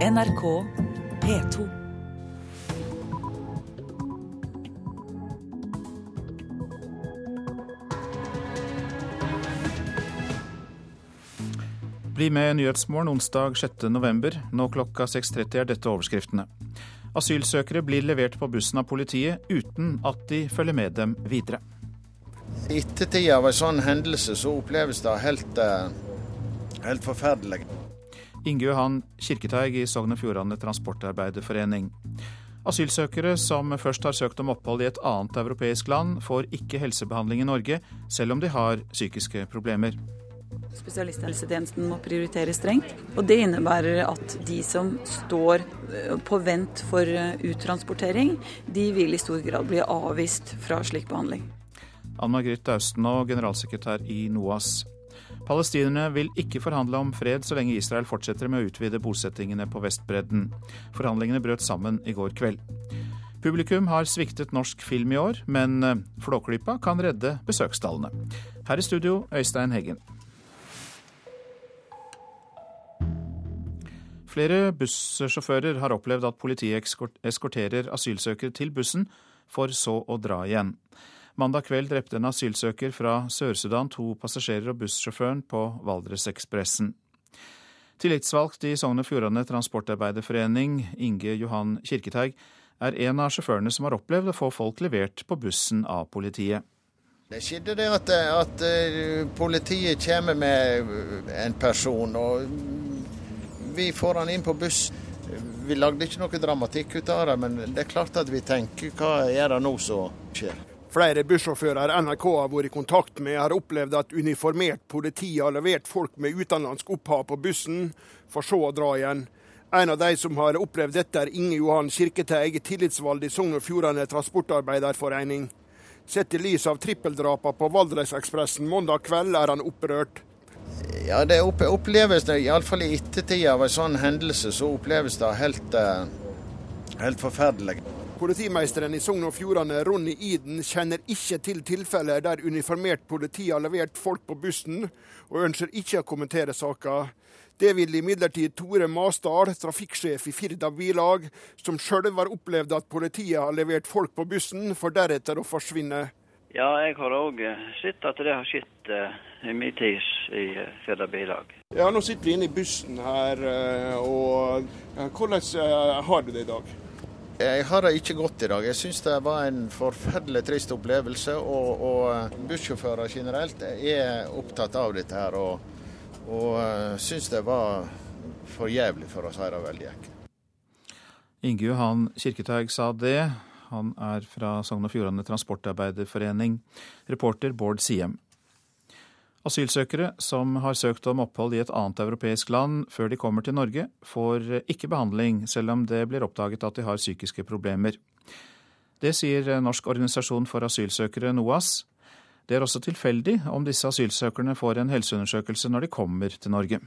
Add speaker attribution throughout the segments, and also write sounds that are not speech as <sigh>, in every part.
Speaker 1: NRK P2.
Speaker 2: Bli med Nyhetsmorgen onsdag 6.11. Nå klokka 6.30 er dette overskriftene. Asylsøkere blir levert på bussen av politiet uten at de følger med dem videre.
Speaker 3: I ettertid av en sånn hendelse så oppleves det helt, eh, helt forferdelig.
Speaker 2: Inge Johan Kirketeig i Sogn og Fjordane Transportarbeiderforening. Asylsøkere som først har søkt om opphold i et annet europeisk land, får ikke helsebehandling i Norge, selv om de har psykiske problemer.
Speaker 4: Spesialisthelsetjenesten må prioritere strengt. Og det innebærer at de som står eh, på vent for eh, uttransportering, de vil i stor grad bli avvist fra slik behandling.
Speaker 2: Ann Margrit og generalsekretær i NOAS. Palestinerne vil ikke forhandle om fred så lenge Israel fortsetter med å utvide bosettingene på Vestbredden. Forhandlingene brøt sammen i går kveld. Publikum har sviktet norsk film i år, men eh, Flåklypa kan redde besøkstallene. Her i studio, Øystein Heggen. Flere bussjåfører har opplevd at politiet eskorterer asylsøkere til bussen, for så å dra igjen. Mandag kveld drepte en asylsøker fra Sør-Sudan to passasjerer og bussjåføren på Valdresekspressen. Tillitsvalgt i Sogn og Fjordane Transportarbeiderforening, Inge Johan Kirketeig, er en av sjåførene som har opplevd å få folk levert på bussen av politiet.
Speaker 3: Det skjedde det at, at eh, politiet kommer med en person, og vi får han inn på buss. Vi lagde ikke noe dramatikk ut av det, men det er klart at vi tenker hva er det nå som skjer?
Speaker 5: Flere bussjåfører NRK har vært i kontakt med, har opplevd at uniformert politi har levert folk med utenlandsk opphav på bussen, for så å dra igjen. En av de som har opplevd dette, er Inge Johan Kirketeig, tillitsvalgt i Sogn og Fjordane Transportarbeiderforening. Sett i lys av trippeldrapene på Valdresekspressen mandag kveld er han opprørt.
Speaker 3: Ja, det oppleves det, iallfall i ettertid av en sånn hendelse, så oppleves det helt, eh, helt forferdelig.
Speaker 5: Politimeisteren i Sogn og Fjordane, Ronny Iden, kjenner ikke til tilfeller der uniformert politi har levert folk på bussen, og ønsker ikke å kommentere saka. Det vil imidlertid Tore Masdal, trafikksjef i Firda Bilag, som sjøl har opplevd at politiet har levert folk på bussen, for deretter å forsvinne.
Speaker 6: Ja, jeg har òg sett at det har skjedd uh, i min tid i uh, Firda Bilag.
Speaker 5: Ja, nå sitter vi inne i bussen her, uh, og hvordan har du det i dag?
Speaker 3: Jeg har det ikke godt i dag. Jeg syns det var en forferdelig trist opplevelse. Og, og bussjåfører generelt er opptatt av dette her, og, og eh, syns det var for jævlig, for å si det veldig enkelt.
Speaker 2: Inge Johan Kirketaug sa det. Han er fra Sogn og Fjordane Transportarbeiderforening. Reporter Bård Siem. Asylsøkere som har søkt om opphold i et annet europeisk land før de kommer til Norge, får ikke behandling selv om det blir oppdaget at de har psykiske problemer. Det sier Norsk organisasjon for asylsøkere, NOAS. Det er også tilfeldig om disse asylsøkerne får en helseundersøkelse når de kommer til Norge.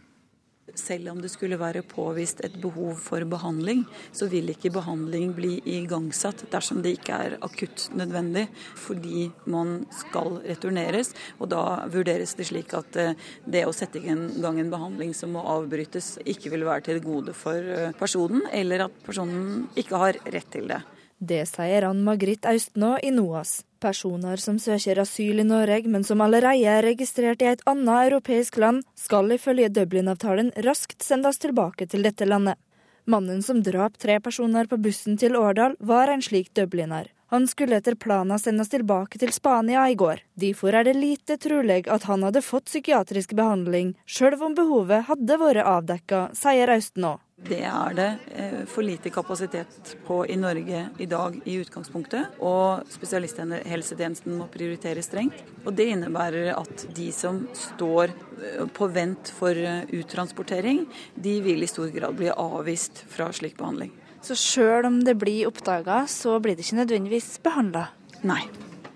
Speaker 4: Selv om det skulle være påvist et behov for behandling, så vil ikke behandling bli igangsatt dersom det ikke er akutt nødvendig, fordi man skal returneres. Og da vurderes det slik at eh, det å sette i gang en behandling som må avbrytes, ikke vil være til gode for eh, personen, eller at personen ikke har rett til det.
Speaker 7: Det sier Ann Margrit Austnå i NOAS. Personer som søker asyl i Norge, men som allerede er registrert i et annet europeisk land, skal ifølge Dublin-avtalen raskt sendes tilbake til dette landet. Mannen som drap tre personer på bussen til Årdal, var en slik dubliner. Han skulle etter planen sendes tilbake til Spania i går. Derfor er det lite trolig at han hadde fått psykiatrisk behandling, sjøl om behovet hadde vært avdekka, sier Austenå.
Speaker 4: Det er det eh, for lite kapasitet på i Norge i dag i utgangspunktet. Og spesialisthelsetjenesten må prioritere strengt. Og det innebærer at de som står eh, på vent for eh, uttransportering, de vil i stor grad bli avvist fra slik behandling.
Speaker 7: Så sjøl om det blir oppdaga, så blir det ikke nødvendigvis behandla?
Speaker 4: Nei.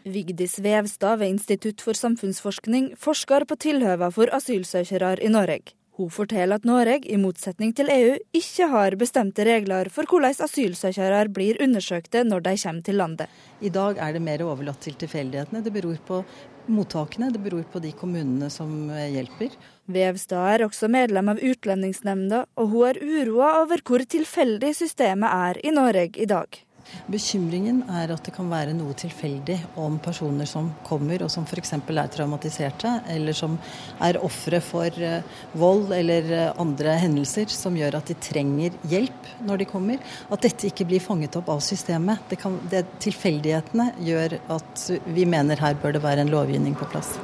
Speaker 7: Vigdis Vevstad ved Institutt for samfunnsforskning forsker på tilhøva for asylsøkere i Norge. Hun forteller at Norge, i motsetning til EU, ikke har bestemte regler for hvordan asylsøkere blir undersøkte når de kommer til landet.
Speaker 8: I dag er det mer overlatt til tilfeldighetene. Det beror på mottakene, det beror på de kommunene som hjelper.
Speaker 7: Vevstad er også medlem av Utlendingsnemnda, og hun er uroa over hvor tilfeldig systemet er i Norge i dag.
Speaker 8: Bekymringen er at det kan være noe tilfeldig om personer som kommer og som f.eks. er traumatiserte, eller som er ofre for eh, vold eller eh, andre hendelser som gjør at de trenger hjelp når de kommer. At dette ikke blir fanget opp av systemet. Det kan, det, tilfeldighetene gjør at vi mener her bør det være en lovgivning på plass.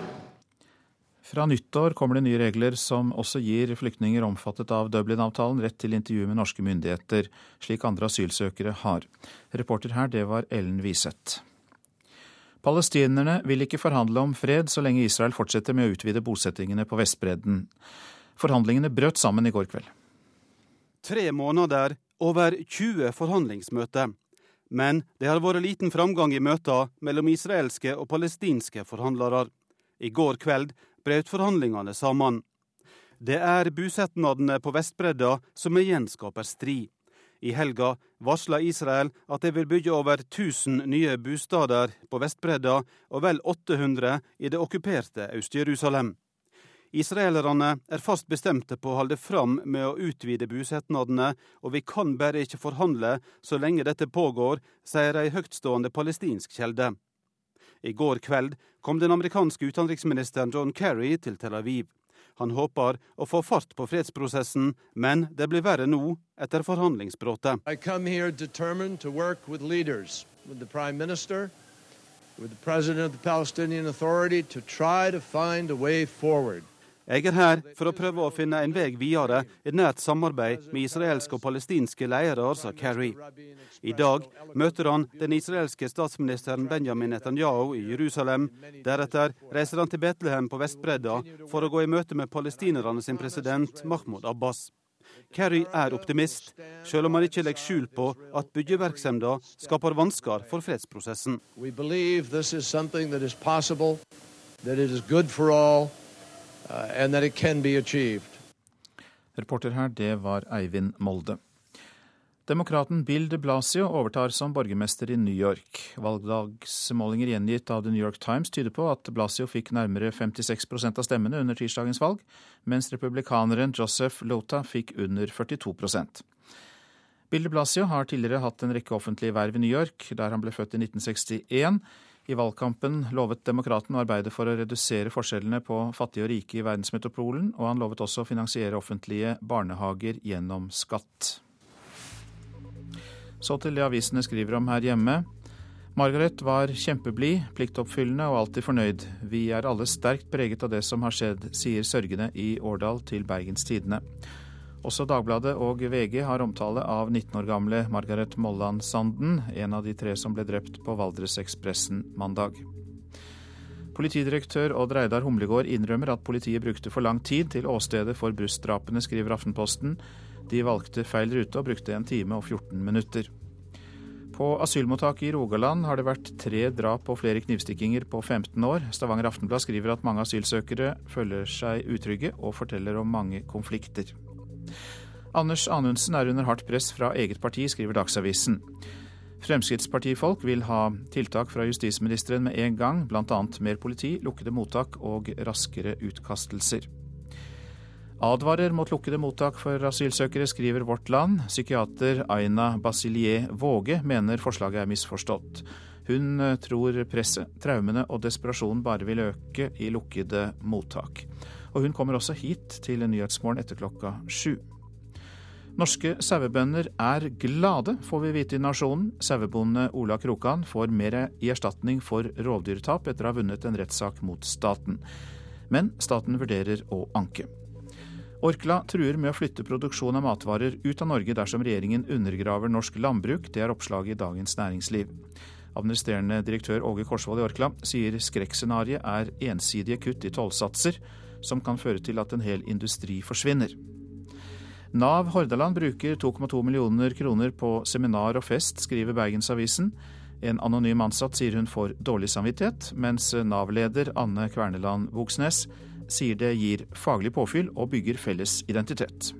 Speaker 2: Fra nyttår kommer det nye regler som også gir flyktninger omfattet av Dublin-avtalen rett til intervju med norske myndigheter, slik andre asylsøkere har. Reporter her, det var Ellen Wiseth. Palestinerne vil ikke forhandle om fred så lenge Israel fortsetter med å utvide bosettingene på Vestbredden. Forhandlingene brøt sammen i går kveld.
Speaker 9: Tre måneder, over 20 forhandlingsmøter. Men det har vært liten framgang i møter mellom israelske og palestinske forhandlere. I går kveld brøt forhandlingene sammen. Det er bosetnadene på Vestbredda som igjen skaper strid. I helga varsla Israel at de vil bygge over 1000 nye bosteder på Vestbredda og vel 800 i det okkuperte Øst-Jerusalem. Israelerne er fast bestemte på å holde fram med å utvide bosetnadene, og vi kan bare ikke forhandle så lenge dette pågår, sier ei høytstående palestinsk kjelde. I går kveld kom den amerikanske utenriksministeren John Kerry til Tel Aviv. Han håper å få fart på fredsprosessen, men det blir verre nå etter forhandlingsbruddet.
Speaker 10: with the president of the Palestinian Authority to try to find a way forward.
Speaker 9: Jeg er her for å prøve å finne en vei videre i nært samarbeid med israelske og palestinske ledere, sa Kerry. I dag møter han den israelske statsministeren Benjamin Netanyahu i Jerusalem. Deretter reiser han til Betlehem på Vestbredda for å gå i møte med palestinerne sin president Mahmoud Abbas. Kerry er optimist, selv om han ikke legger skjul på at byggevirksomheten skaper vansker for fredsprosessen.
Speaker 2: Reporter her, det var Eivind Molde. Demokraten Bill de Blasio overtar som borgermester i New York. Valgdagsmålinger gjengitt av The New York Times tyder på at Blasio fikk nærmere 56% av stemmene under tirsdagens valg, mens republikaneren Joseph Lota fikk under 42% Bill de Blasio har tidligere hatt en rekke offentlige verv i New York, der han ble født i 1961. I valgkampen lovet demokraten å arbeide for å redusere forskjellene på fattige og rike i verdensmetropolen, og han lovet også å finansiere offentlige barnehager gjennom skatt. Så til det avisene skriver om her hjemme. Margaret var kjempeblid, pliktoppfyllende og alltid fornøyd. Vi er alle sterkt preget av det som har skjedd, sier sørgende i Årdal til Bergens Tidende. Også Dagbladet og VG har omtale av 19 år gamle Margaret Molland Sanden, en av de tre som ble drept på Valdresekspressen mandag. Politidirektør Odd Reidar Humlegård innrømmer at politiet brukte for lang tid til åstedet for bussdrapene, skriver Aftenposten. De valgte feil rute og brukte en time og 14 minutter. På asylmottaket i Rogaland har det vært tre drap og flere knivstikkinger på 15 år. Stavanger Aftenblad skriver at mange asylsøkere føler seg utrygge og forteller om mange konflikter. Anders Anundsen er under hardt press fra eget parti, skriver Dagsavisen. Fremskrittspartifolk vil ha tiltak fra justisministeren med en gang, bl.a. mer politi, lukkede mottak og raskere utkastelser. Advarer mot lukkede mottak for asylsøkere, skriver Vårt Land. Psykiater Aina Basilier Våge mener forslaget er misforstått. Hun eh, tror presset, traumene og desperasjonen bare vil øke i lukkede mottak. Og hun kommer også hit til Nyhetsmorgen etter klokka sju. Norske sauebønder er glade, får vi vite i Nasjonen. Sauebonde Ola Krokan får mer i erstatning for rovdyrtap etter å ha vunnet en rettssak mot staten. Men staten vurderer å anke. Orkla truer med å flytte produksjon av matvarer ut av Norge dersom regjeringen undergraver norsk landbruk. Det er oppslaget i Dagens Næringsliv. Administrerende direktør Åge Korsvold i Orkla sier skrekkscenarioet er ensidige kutt i tollsatser som kan føre til at en hel industri forsvinner. Nav Hordaland bruker 2,2 millioner kroner på seminar og fest, skriver Bergensavisen. En anonym ansatt sier hun får dårlig samvittighet, mens Nav-leder Anne Kverneland Voksnes sier det gir faglig påfyll og bygger felles identitet.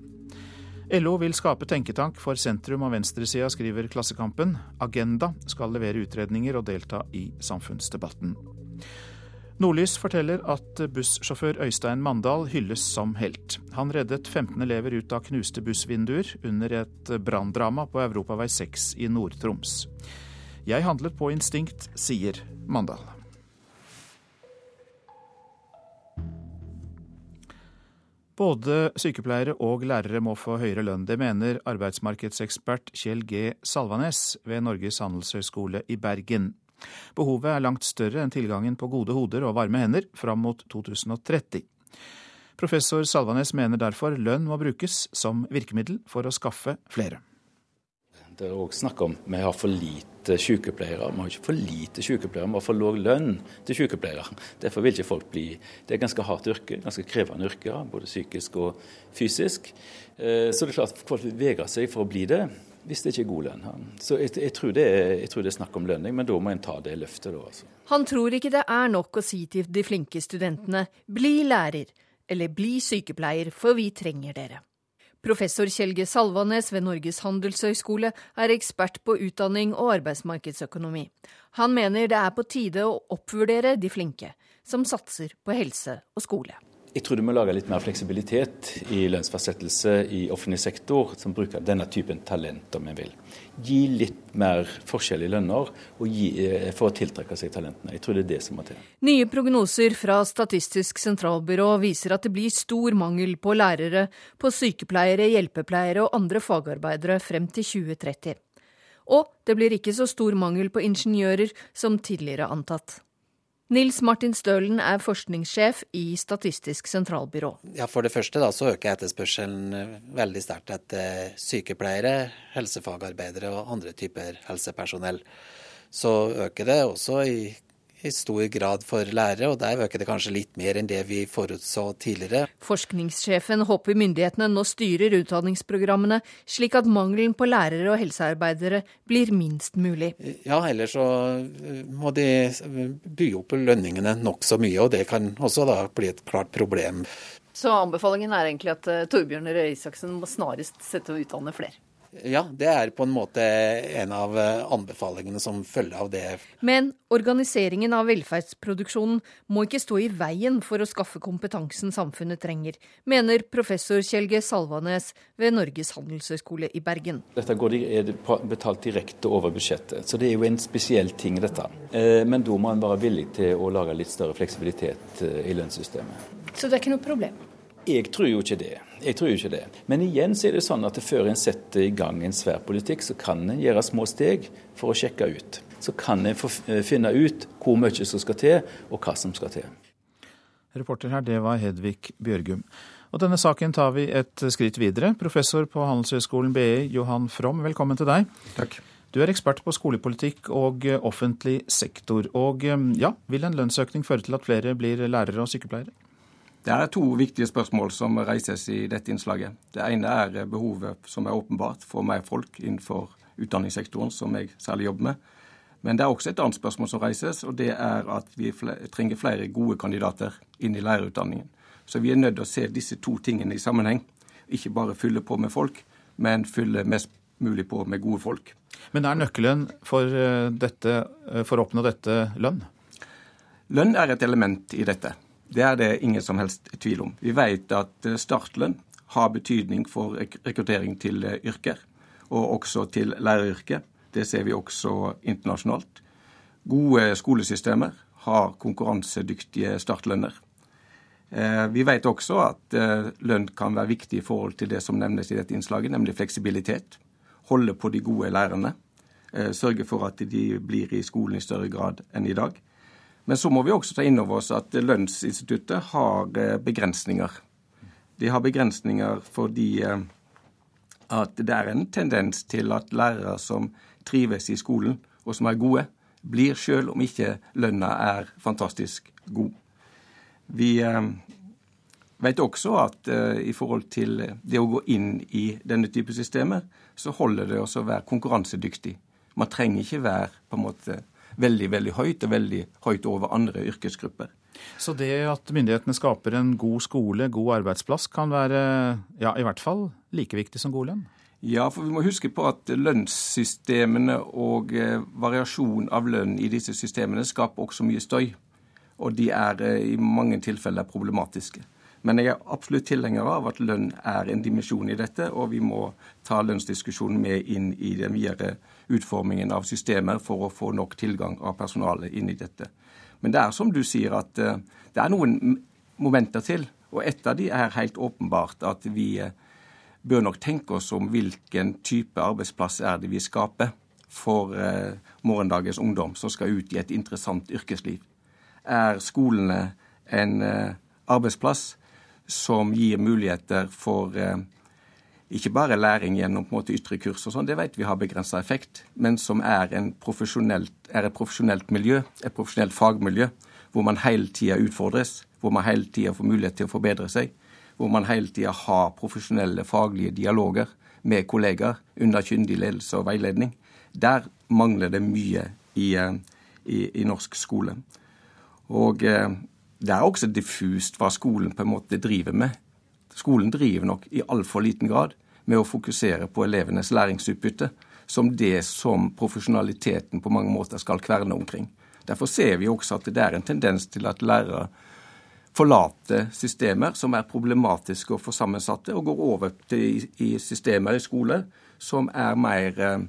Speaker 2: LO vil skape tenketank for sentrum og venstresida, skriver Klassekampen. Agenda skal levere utredninger og delta i samfunnsdebatten. Nordlys forteller at bussjåfør Øystein Mandal hylles som helt. Han reddet 15 elever ut av knuste bussvinduer under et branndrama på Europavei 6 i Nord-Troms. Jeg handlet på instinkt, sier Mandal. Både sykepleiere og lærere må få høyere lønn. Det mener arbeidsmarkedsekspert Kjell G. Salvanes ved Norges handelshøyskole i Bergen. Behovet er langt større enn tilgangen på gode hoder og varme hender fram mot 2030. Professor Salvanes mener derfor lønn må brukes som virkemiddel for å skaffe flere.
Speaker 11: Det er òg snakk om vi har for lite sykepleiere. Vi har ikke for lite sykepleiere, vi har for lav lønn til sykepleiere. Derfor vil ikke folk bli Det er ganske hardt yrke, ganske krevende yrke, både psykisk og fysisk. Eh, så det er klart at folk vil vegre seg for å bli det hvis det ikke er god lønn. Så jeg, jeg, tror, det er, jeg tror, det er, snakk om lønning, men da må en ta det løftet. Altså.
Speaker 12: Han tror ikke det er nok å si til de flinke studentene 'bli lærer' eller 'bli sykepleier, for vi trenger dere'. Professor Kjelge Salvanes ved Norges handelshøyskole er ekspert på utdanning og arbeidsmarkedsøkonomi. Han mener det er på tide å oppvurdere de flinke, som satser på helse og skole.
Speaker 11: Jeg tror du må lage litt mer fleksibilitet i lønnsfastsettelse i offentlig sektor, som bruker denne typen talent, om en vil. Gi litt mer forskjell i lønner gi, eh, for å tiltrekke seg talentene. Jeg tror det er det som må til.
Speaker 12: Nye prognoser fra Statistisk sentralbyrå viser at det blir stor mangel på lærere, på sykepleiere, hjelpepleiere og andre fagarbeidere frem til 2030. Og det blir ikke så stor mangel på ingeniører som tidligere antatt. Nils Martin Stølen er forskningssjef i Statistisk sentralbyrå.
Speaker 13: Ja, For det første da, så øker etterspørselen eh, veldig sterkt etter sykepleiere, helsefagarbeidere og andre typer helsepersonell. Så øker det også i i stor grad for lærere, og der øker det kanskje litt mer enn det vi forutså tidligere.
Speaker 12: Forskningssjefen håper myndighetene nå styrer utdanningsprogrammene slik at mangelen på lærere og helsearbeidere blir minst mulig.
Speaker 13: Ja, ellers så eh, må de by opp lønningene nokså mye, og det kan også da bli et klart problem.
Speaker 12: Så anbefalingen er egentlig at eh, Torbjørn Røe Isaksen må snarest sette og utdanne flere?
Speaker 13: Ja, det er på en måte en av eh, anbefalingene som følger av det.
Speaker 12: Men organiseringen av velferdsproduksjonen må ikke stå i veien for å skaffe kompetansen samfunnet trenger, mener professor Kjelge Salvanes ved Norges handelshøyskole i Bergen.
Speaker 11: Dette går, er betalt direkte over budsjettet, så det er jo en spesiell ting, dette. Eh, men da må man være villig til å lage litt større fleksibilitet eh, i lønnssystemet.
Speaker 12: Så det er ikke noe problem?
Speaker 11: Jeg tror jo ikke det. Jeg tror jo ikke det. Men igjen så er det sånn at før en setter i gang en svær politikk, så kan en gjøre små steg for å sjekke ut. Så kan en eh, finne ut hvor mye som skal til, og hva som skal til.
Speaker 2: Reporter her, det var Hedvig Bjørgum. Og denne saken tar vi et skritt videre. Professor på Handelshøyskolen BI, Johan From, velkommen til deg.
Speaker 14: Takk.
Speaker 2: Du er ekspert på skolepolitikk og offentlig sektor. Og eh, ja, vil en lønnsøkning føre til at flere blir lærere og sykepleiere?
Speaker 14: Det er to viktige spørsmål som reises i dette innslaget. Det ene er behovet som er åpenbart for mer folk innenfor utdanningssektoren, som jeg særlig jobber med. Men det er også et annet spørsmål som reises, og det er at vi trenger flere gode kandidater inn i lærerutdanningen. Så vi er nødt til å se disse to tingene i sammenheng. Ikke bare fylle på med folk, men fylle mest mulig på med gode folk.
Speaker 2: Men er nøkkelen for, eh, dette, eh, for å oppnå dette lønn?
Speaker 14: Lønn er et element i dette. Det er det ingen som helst tvil om. Vi vet at eh, startlønn har betydning for rekruttering til eh, yrker, og også til læreryrket. Det ser vi også internasjonalt. Gode skolesystemer har konkurransedyktige startlønner. Eh, vi vet også at lønn kan være viktig i forhold til det som nevnes i dette innslaget, nemlig fleksibilitet. Holde på de gode lærerne. Sørge for at de blir i skolen i større grad enn i dag. Men så må vi også ta inn over oss at lønnsinstituttet har eh, begrensninger. De har begrensninger fordi eh, at det er en tendens til at lærere som trives i skolen, og som er gode, blir sjøl om ikke lønna er fantastisk god. Vi eh, vet også at i forhold til det å gå inn i denne type systemer, så holder det også å være konkurransedyktig. Man trenger ikke være på en måte veldig, veldig høyt, og veldig høyt over andre yrkesgrupper.
Speaker 2: Så det at myndighetene skaper en god skole, god arbeidsplass, kan være ja, i hvert fall like viktig som god lønn?
Speaker 14: Ja, for vi må huske på at lønnssystemene og eh, variasjon av lønn i disse systemene skaper også mye støy. Og de er i mange tilfeller problematiske. Men jeg er absolutt tilhenger av at lønn er en dimensjon i dette, og vi må ta lønnsdiskusjonen med inn i den videre utformingen av systemer for å få nok tilgang av personale inn i dette. Men det er som du sier, at eh, det er noen momenter til. Og et av de er helt åpenbart at vi eh, bør nok tenke oss om hvilken type arbeidsplass er det vi skaper for eh, morgendagens ungdom som skal ut i et interessant yrkesliv. Er skolene en arbeidsplass som gir muligheter for eh, ikke bare læring gjennom på en måte ytre kurs og sånn, det vet vi har begrensa effekt, men som er, er, et profesjonelt miljø, et profesjonelt fagmiljø, hvor man hele tida utfordres, hvor man hele tida får mulighet til å forbedre seg, hvor man hele tida har profesjonelle faglige dialoger med kollegaer under kyndig ledelse og veiledning. Der mangler det mye i, eh, i, i norsk skole. Og eh, det er også diffust hva skolen på en måte driver med. Skolen driver nok i altfor liten grad med å fokusere på elevenes læringsutbytte som det som profesjonaliteten på mange måter skal kverne omkring. Derfor ser vi også at det er en tendens til at lærere forlater systemer som er problematiske og for sammensatte, og går over til i systemer i skole som er mer eh,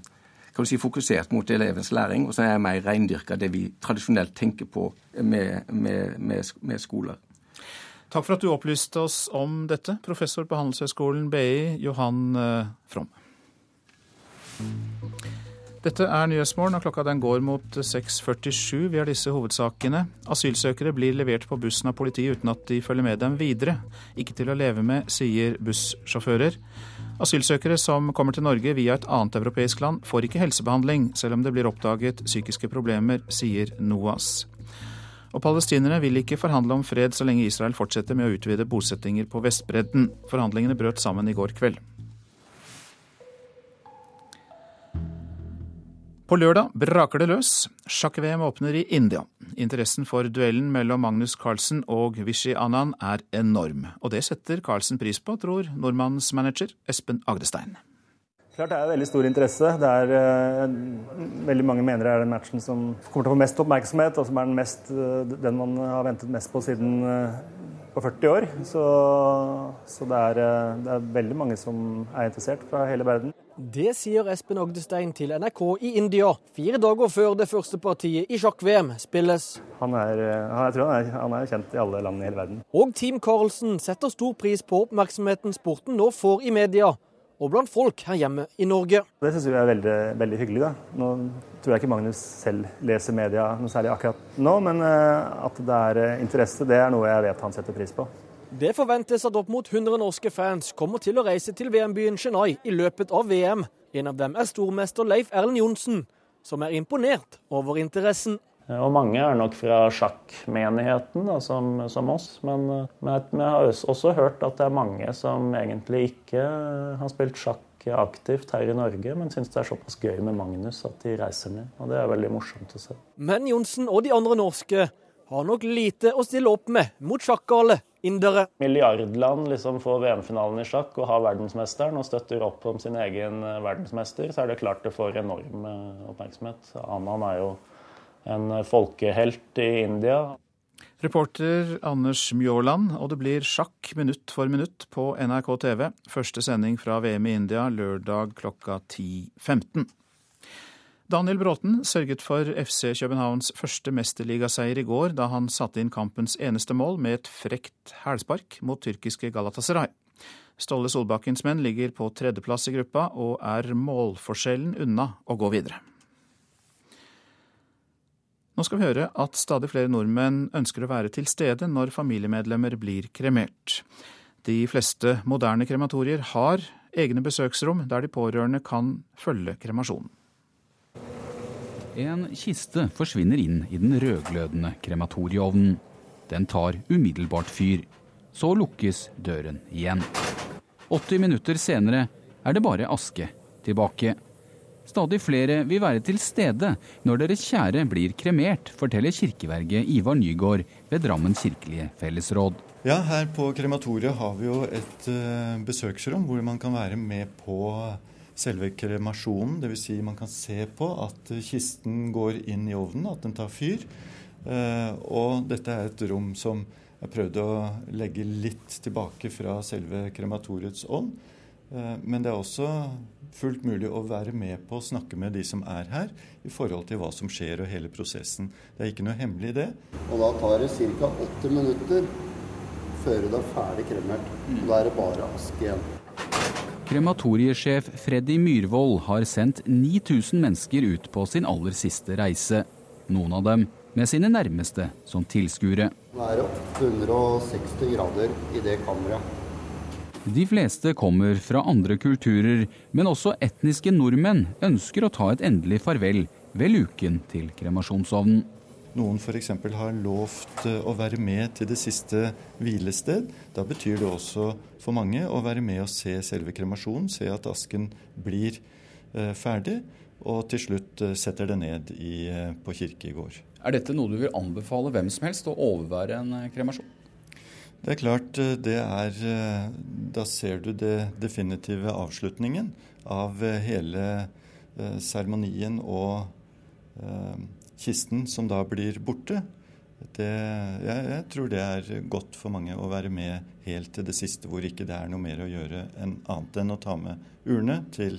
Speaker 14: kan du si, fokusert mot elevens læring, og så er jeg mer reindyrka det vi tradisjonelt tenker på med, med, med, med skoler.
Speaker 2: Takk for at du opplyste oss om dette, professor på Handelshøyskolen BI, Johan eh, From. Dette er Nyhetsmorgen, og klokka den går mot 6.47. Vi har disse hovedsakene. Asylsøkere blir levert på bussen av politiet uten at de følger med dem videre. Ikke til å leve med, sier bussjåfører. Asylsøkere som kommer til Norge via et annet europeisk land, får ikke helsebehandling, selv om det blir oppdaget psykiske problemer, sier NOAS. Og palestinerne vil ikke forhandle om fred så lenge Israel fortsetter med å utvide bosettinger på Vestbredden. Forhandlingene brøt sammen i går kveld. På lørdag braker det løs. Sjakk-VM åpner i India. Interessen for duellen mellom Magnus Carlsen og Vishy Anand er enorm. Og det setter Carlsen pris på, tror nordmannsmanager Espen Agdestein.
Speaker 15: Klart det er veldig stor interesse. Det er uh, Veldig mange mener det er den matchen som kommer til å få mest oppmerksomhet, og som er den, mest, uh, den man har ventet mest på siden uh, på 40 år. Så, så det, er, det, er, veldig mange som er interessert fra hele verden.
Speaker 16: Det sier Espen Agdestein til NRK i India, fire dager før det første partiet i sjakk-VM spilles.
Speaker 15: Han er, jeg tror han er, han er kjent i alle land i hele verden.
Speaker 16: Og Team Carlsen setter stor pris på oppmerksomheten sporten nå får i media og blant folk her hjemme i Norge.
Speaker 15: Det syns vi er veldig, veldig hyggelig. da. Nå tror jeg ikke Magnus selv leser media noe særlig akkurat nå, men eh, at det er eh, interesse, det er noe jeg vet han setter pris på.
Speaker 16: Det forventes at opp mot 100 norske fans kommer til å reise til VM-byen Chennai i løpet av VM. En av dem er stormester Leif Erlend Johnsen, som er imponert over interessen.
Speaker 17: Og mange er nok fra sjakkmenigheten, da, som, som, oss. Men, men vi har også hørt at det er mange som egentlig ikke har spilt sjakk aktivt her i Norge, men syns det er såpass gøy med Magnus at de reiser ned. Og det er veldig morsomt å se.
Speaker 16: Men Johnsen og de andre norske har nok lite å stille opp med mot sjakkgale indere.
Speaker 17: Milliardland liksom får VM-finalen i sjakk og har verdensmesteren og støtter opp om sin egen verdensmester, så er det klart det får enorm oppmerksomhet. Anan er jo en folkehelt i India.
Speaker 2: Reporter Anders Mjåland, og det blir sjakk minutt for minutt på NRK TV. Første sending fra VM i India lørdag klokka 10.15. Daniel Bråten sørget for FC Københavns første mesterligaseier i går, da han satte inn kampens eneste mål med et frekt hælspark mot tyrkiske Galatasaray. Ståle Solbakkens menn ligger på tredjeplass i gruppa og er målforskjellen unna å gå videre. Nå skal vi høre at stadig flere nordmenn ønsker å være til stede når familiemedlemmer blir kremert. De fleste moderne krematorier har egne besøksrom der de pårørende kan følge kremasjonen.
Speaker 18: En kiste forsvinner inn i den rødglødende krematorieovnen. Den tar umiddelbart fyr. Så lukkes døren igjen. 80 minutter senere er det bare aske tilbake. Stadig flere vil være til stede når deres kjære blir kremert, forteller kirkeverget Ivar Nygård ved Drammen kirkelige fellesråd.
Speaker 19: Ja, her på krematoriet har vi jo et uh, besøksrom hvor man kan være med på selve kremasjonen. Dvs. Si man kan se på at kisten går inn i ovnen, at den tar fyr. Og dette er et rom som jeg prøvde å legge litt tilbake fra selve krematoriets ånd. Men det er også fullt mulig å være med på å snakke med de som er her, i forhold til hva som skjer og hele prosessen. Det er ikke noe hemmelig i det.
Speaker 20: Og da tar det ca. 80 minutter før det er ferdig kremert. Og da er det bare aske igjen.
Speaker 18: Krematoriesjef Freddy Myhrvold har sendt 9000 mennesker ut på sin aller siste reise. Noen av dem med sine nærmeste som tilskuere.
Speaker 20: Nå er det 860 grader i det kammeret.
Speaker 18: De fleste kommer fra andre kulturer, men også etniske nordmenn ønsker å ta et endelig farvel ved luken til kremasjonsovnen.
Speaker 19: Noen f.eks. har lovt eh, å være med til det siste hvilested. Da betyr det også for mange å være med og se selve kremasjonen, se at asken blir eh, ferdig, og til slutt eh, setter det ned i, på kirkegård.
Speaker 18: Er dette noe du vil anbefale hvem som helst å overvære en kremasjon?
Speaker 19: Det er klart, eh, det er eh, Da ser du det definitive avslutningen av eh, hele seremonien og kisten som da blir borte. Det, jeg, jeg, tror det er godt for mange å være med helt til det siste, hvor ikke det er noe mer å gjøre enn annet enn å ta med urne til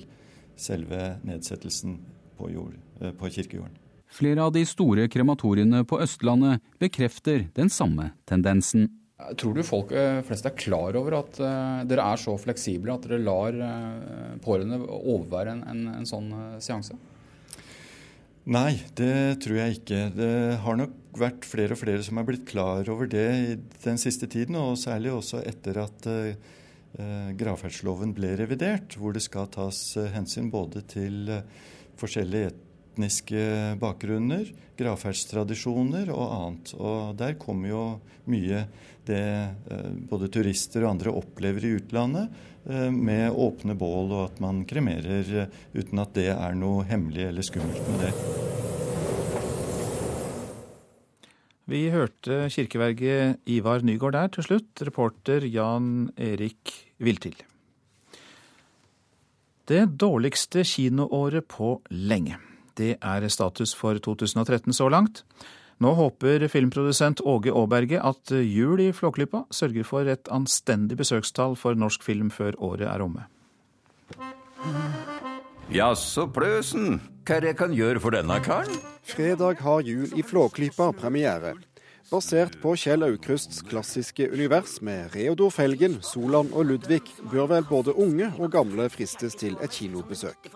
Speaker 19: selve nedsettelsen på, jord, på kirkejorden.
Speaker 18: Flere av de store krematoriene på Østlandet bekrefter den samme tendensen. Tror du folk eh, flest er klar over at uh, dere er så fleksible at dere lar uh, pårørende overvære en, en, en sånn seanse?
Speaker 19: Nei, det tror jeg ikke. Det har nok vært flere og flere som er blitt klar over det den siste tiden, og særlig også etter at gravferdsloven ble revidert, hvor det skal tas hensyn både til forskjellige etniske bakgrunner, gravferdstradisjoner og annet. Og der kommer jo mye det eh, både turister og andre opplever i utlandet, eh, med åpne bål og at man kremerer eh, uten at det er noe hemmelig eller skummelt med det.
Speaker 2: Vi hørte kirkeverget Ivar Nygaard der til slutt, reporter Jan Erik Viltil. Det dårligste kinoåret på lenge. Det er status for 2013 så langt. Nå håper filmprodusent Åge Aaberge at jul i Flåklypa sørger for et anstendig besøkstall for norsk film før året er omme.
Speaker 21: Jaså, Pløsen. Hva er jeg kan gjøre for denne karen?
Speaker 22: Fredag har Jul i Flåklypa premiere. Basert på Kjell Aukrusts klassiske univers med Reodor Felgen, Solan og Ludvig, bør vel både unge og gamle fristes til et kinobesøk.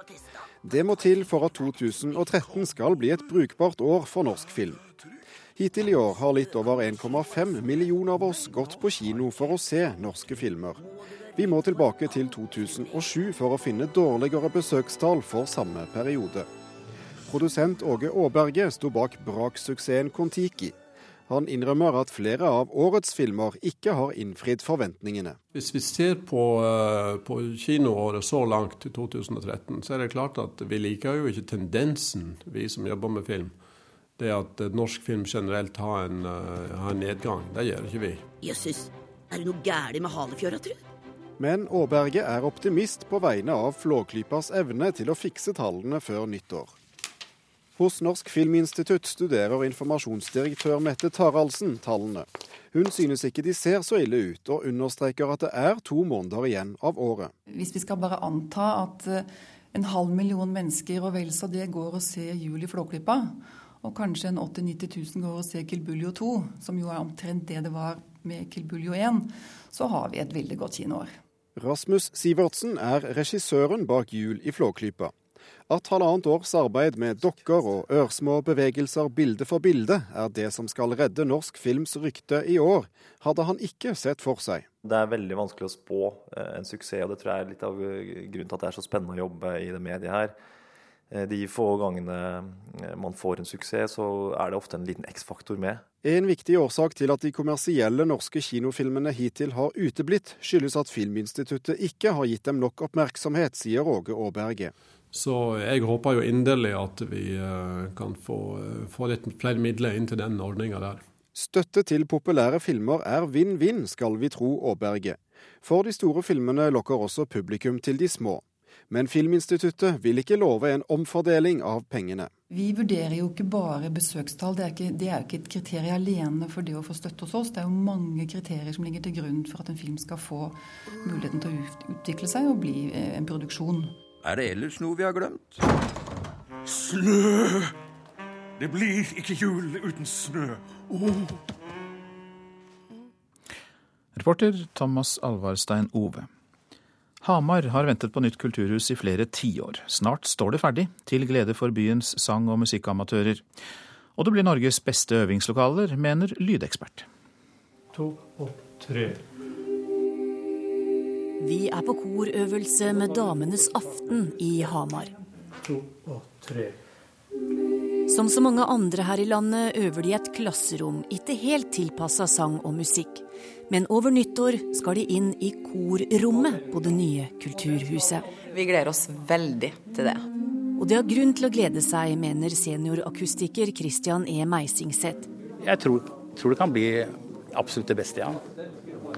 Speaker 22: Det må til for at 2013 skal bli et brukbart år for norsk film. Hittil i år har litt over 1,5 millioner av oss gått på kino for å se norske filmer. Vi må tilbake til 2007 for å finne dårligere besøkstall for samme periode. Produsent Åge Aaberge sto bak braksuksessen Kon-Tiki. Han innrømmer at flere av årets filmer ikke har innfridd forventningene.
Speaker 23: Hvis vi ser på, eh, på kinoåret så langt til 2013, så er det klart at vi liker jo ikke tendensen, vi som jobber med film. Det at norsk film generelt har en, uh, har en nedgang. Det gjør ikke vi.
Speaker 24: Jøsses, er det noe galt med Halefjøra, tru?
Speaker 22: Men Aaberge er optimist på vegne av Flåklypas evne til å fikse tallene før nyttår. Hos Norsk Filminstitutt studerer informasjonsdirektør Mette Taraldsen tallene. Hun synes ikke de ser så ille ut, og understreker at det er to måneder igjen av året.
Speaker 25: Hvis vi skal bare anta at eh, en halv million mennesker og vel så det går og ser Jul i Flåklypa, og kanskje en 80 000-90 000 går og ser Kilbuljo 2, som jo er omtrent det det var med Kilbuljo 1, så har vi et veldig godt kinoår.
Speaker 22: Rasmus Sivertsen er regissøren bak Jul i Flåklypa. At halvannet års arbeid med dokker og ørsmå bevegelser bilde for bilde er det som skal redde norsk films rykte i år, hadde han ikke sett for seg.
Speaker 26: Det er veldig vanskelig å spå eh, en suksess, og det tror jeg er litt av grunnen til at det er så spennende å jobbe i det mediet her. Eh, de få gangene eh, man får en suksess, så er det ofte en liten X-faktor med.
Speaker 22: En viktig årsak til at de kommersielle norske kinofilmene hittil har uteblitt, skyldes at Filminstituttet ikke har gitt dem nok oppmerksomhet, sier Åge Aaberge.
Speaker 23: Så jeg håper jo inderlig at vi eh, kan få, eh, få litt flere midler inn til den ordninga der.
Speaker 22: Støtte til populære filmer er vinn-vinn, skal vi tro Aaberge. For de store filmene lokker også publikum til de små. Men Filminstituttet vil ikke love en omfordeling av pengene.
Speaker 25: Vi vurderer jo ikke bare besøkstall. Det er, ikke, det er jo ikke et kriterium alene for det å få støtte hos oss. Det er jo mange kriterier som ligger til grunn for at en film skal få muligheten til å utvikle seg og bli eh, en produksjon.
Speaker 21: Er det ellers noe vi har glemt?
Speaker 27: Snø! Det blir ikke jul uten snø. Oh.
Speaker 2: Reporter Thomas Alvarstein Ove. Hamar har ventet på nytt kulturhus i flere tiår. Snart står det ferdig, til glede for byens sang- og musikkamatører. Og det blir Norges beste øvingslokaler, mener lydekspert.
Speaker 28: To og tre.
Speaker 29: Vi er på korøvelse med Damenes aften i Hamar.
Speaker 28: To og tre.
Speaker 29: Som så mange andre her i landet øver de i et klasserom, ikke helt tilpassa sang og musikk. Men over nyttår skal de inn i korrommet på det nye kulturhuset.
Speaker 30: Vi gleder oss veldig til det.
Speaker 29: Og det har grunn til å glede seg, mener seniorakustiker Christian E. Meisingseth.
Speaker 31: Jeg tror, tror, det kan bli absolutt det beste, ja.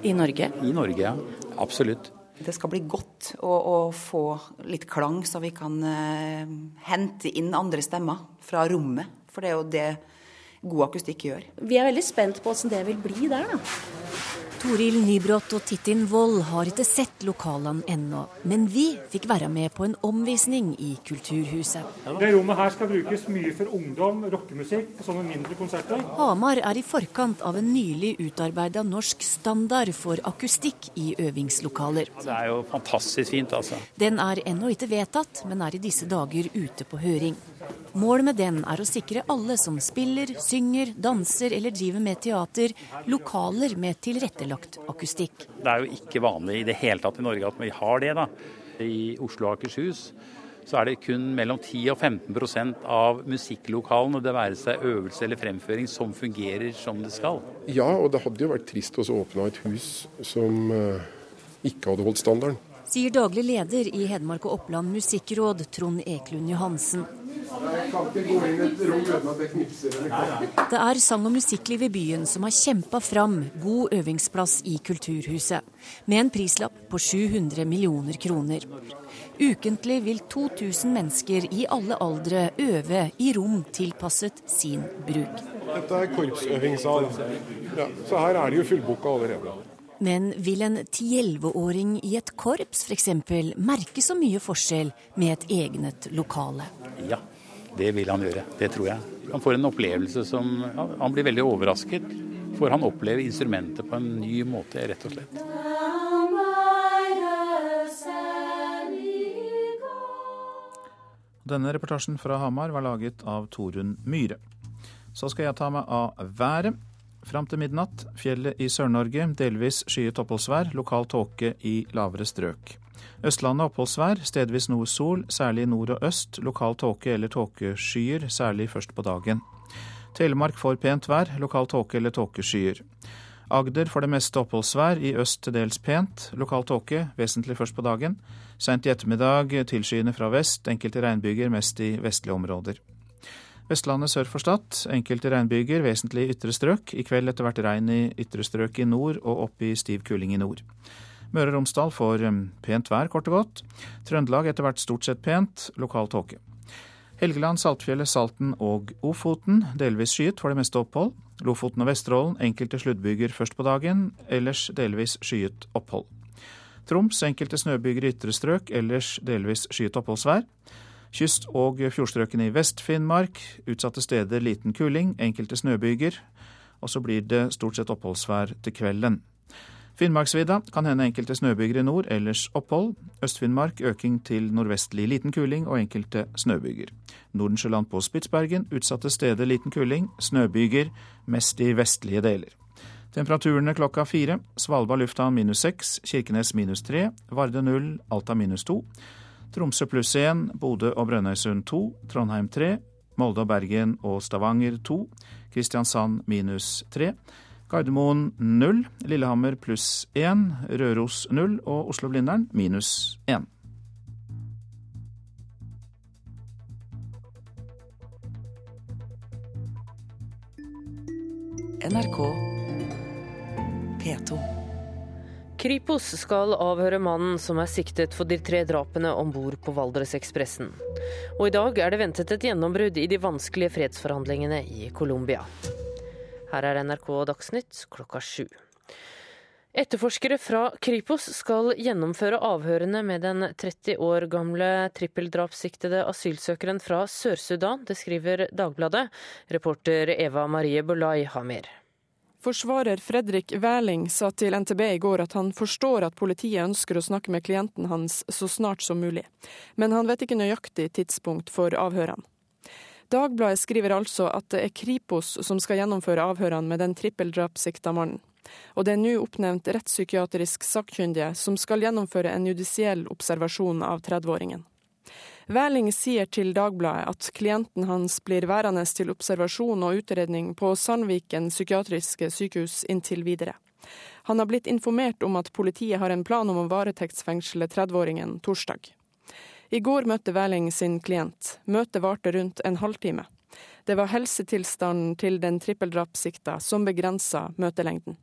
Speaker 30: I Norge?
Speaker 31: I Norge, ja. Absolutt.
Speaker 30: Det skal bli godt å, å få litt klang, så vi kan eh, hente inn andre stemmer fra rommet. For det er jo det god akustikk gjør.
Speaker 32: Vi er veldig spent på åssen det vil bli der, da.
Speaker 29: Toril Nybrott og Tittin Wold har ikke sett lokalene ennå, men vi fikk være med på en omvisning i Kulturhuset.
Speaker 15: Det rommet her skal brukes mye for ungdom, rockemusikk og sånne mindre konserter.
Speaker 29: Hamar er i forkant av en nylig utarbeida norsk standard for akustikk i øvingslokaler.
Speaker 31: Det er jo fantastisk fint, altså.
Speaker 29: Den er ennå ikke vedtatt, men er i disse dager ute på høring. Målet med den er å sikre alle som spiller, synger, danser eller driver med teater, lokaler med tilrettelagt akustikk.
Speaker 31: Det er jo ikke vanlig i det hele tatt i Norge at vi har det. da. I Oslo og Akershus så er det kun mellom 10 og 15% av musikklokalene, det være seg øvelse eller fremføring, som fungerer som det skal.
Speaker 33: Ja, og det hadde jo vært trist å åpne et hus som eh, ikke hadde holdt standarden.
Speaker 29: Sier daglig leder i Hedmark og Oppland musikkråd, Trond Eklund Johansen. Det er sang- og musikkliv i byen som har kjempa fram god øvingsplass i Kulturhuset, med en prislapp på 700 millioner kroner. Ukentlig vil 2000 mennesker i alle aldre øve i rom tilpasset sin bruk.
Speaker 33: Dette er korpsøvingssal, ja, så her er det jo fullboka allerede.
Speaker 29: Men vil en 10-11-åring i et korps f.eks. merke så mye forskjell med et egnet lokale?
Speaker 31: Ja, det vil han gjøre. Det tror jeg. Han får en opplevelse som ja, Han blir veldig overrasket. For han opplever instrumentet på en ny måte, rett og slett.
Speaker 2: Denne reportasjen fra Hamar var laget av Torunn Myhre. Så skal jeg ta meg av været. Fram til midnatt fjellet i Sør-Norge delvis skyet oppholdsvær, lokal tåke i lavere strøk. Østlandet oppholdsvær, stedvis noe sol, særlig nord og øst. Lokal tåke eller tåkeskyer, særlig først på dagen. Telemark får pent vær, lokal tåke eller tåkeskyer. Agder får det meste oppholdsvær, i øst til dels pent. Lokal tåke, vesentlig først på dagen. Seint i ettermiddag tilskyende fra vest, enkelte regnbyger mest i vestlige områder. Vestlandet sør for Stad, enkelte regnbyger, vesentlig i ytre strøk. I kveld etter hvert regn i ytre strøk i nord og opp i stiv kuling i nord. Møre og Romsdal får pent vær, kort og godt. Trøndelag etter hvert stort sett pent, lokal tåke. Helgeland, Saltfjellet, Salten og Ofoten delvis skyet, for det meste opphold. Lofoten og Vesterålen enkelte sluddbyger først på dagen, ellers delvis skyet opphold. Troms enkelte snøbyger i ytre strøk, ellers delvis skyet oppholdsvær. Kyst- og fjordstrøkene i Vest-Finnmark utsatte steder liten kuling, enkelte snøbyger. Og så blir det stort sett oppholdsvær til kvelden. Finnmarksvidda kan hende enkelte snøbyger i nord, ellers opphold. Øst-Finnmark øking til nordvestlig liten kuling og enkelte snøbyger. Nordensjøland på Spitsbergen utsatte steder liten kuling, snøbyger, mest i vestlige deler. Temperaturene klokka fire. Svalbard lufthavn minus seks, Kirkenes minus tre, Varde null, Alta minus to. Tromsø pluss 1, Bodø og Brønnøysund 2, Trondheim 3, Molde og Bergen og Stavanger 2, Kristiansand minus 3, Gardermoen 0, Lillehammer pluss 1, Røros 0 og Oslo-Blindern minus 1.
Speaker 34: NRK P2.
Speaker 35: Kripos skal avhøre mannen som er siktet for de tre drapene om bord på Valdresekspressen. Og i dag er det ventet et gjennombrudd i de vanskelige fredsforhandlingene i Colombia. Her er NRK Dagsnytt klokka sju. Etterforskere fra Kripos skal gjennomføre avhørene med den 30 år gamle trippeldrapssiktede asylsøkeren fra Sør-Sudan. Det skriver Dagbladet. Reporter Eva Marie Bolai mer.
Speaker 36: Forsvarer Fredrik Wæling sa til NTB i går at han forstår at politiet ønsker å snakke med klienten hans så snart som mulig, men han vet ikke nøyaktig tidspunkt for avhørene. Dagbladet skriver altså at det er Kripos som skal gjennomføre avhørene med den trippeldrapssikta mannen. Og det er nå oppnevnt rettspsykiatrisk sakkyndige som skal gjennomføre en judisiell observasjon av 30-åringen. Wæling sier til Dagbladet at klienten hans blir værende til observasjon og utredning på Sandviken psykiatriske sykehus inntil videre. Han har blitt informert om at politiet har en plan om å varetektsfengsle 30-åringen torsdag. I går møtte Wæling sin klient. Møtet varte rundt en halvtime. Det var helsetilstanden til den trippeldrapssikta som begrensa møtelengden.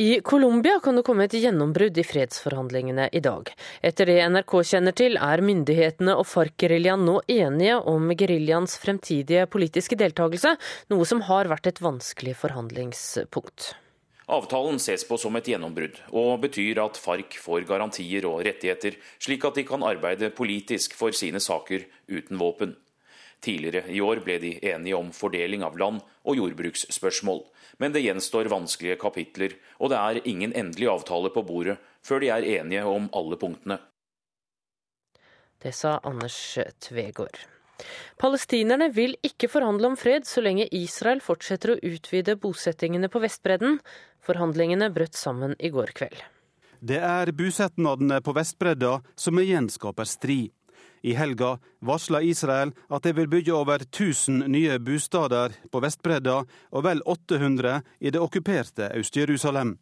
Speaker 35: I Colombia kan det komme et gjennombrudd i fredsforhandlingene i dag. Etter det NRK kjenner til, er myndighetene og FARC-geriljaen nå enige om geriljaens fremtidige politiske deltakelse, noe som har vært et vanskelig forhandlingspunkt.
Speaker 37: Avtalen ses på som et gjennombrudd, og betyr at FARC får garantier og rettigheter, slik at de kan arbeide politisk for sine saker uten våpen. Tidligere i år ble de enige om fordeling av land og jordbruksspørsmål. Men det gjenstår vanskelige kapitler, og det er ingen endelig avtale på bordet før de er enige om alle punktene.
Speaker 35: Det sa Anders Tvegård. Palestinerne vil ikke forhandle om fred så lenge Israel fortsetter å utvide bosettingene på Vestbredden. Forhandlingene brøt sammen i går kveld.
Speaker 38: Det er bosettingene på Vestbredda som igjen skaper strid. I helga varsla Israel at de vil bygge over 1000 nye bosteder på Vestbredda og vel 800 i det okkuperte Øst-Jerusalem.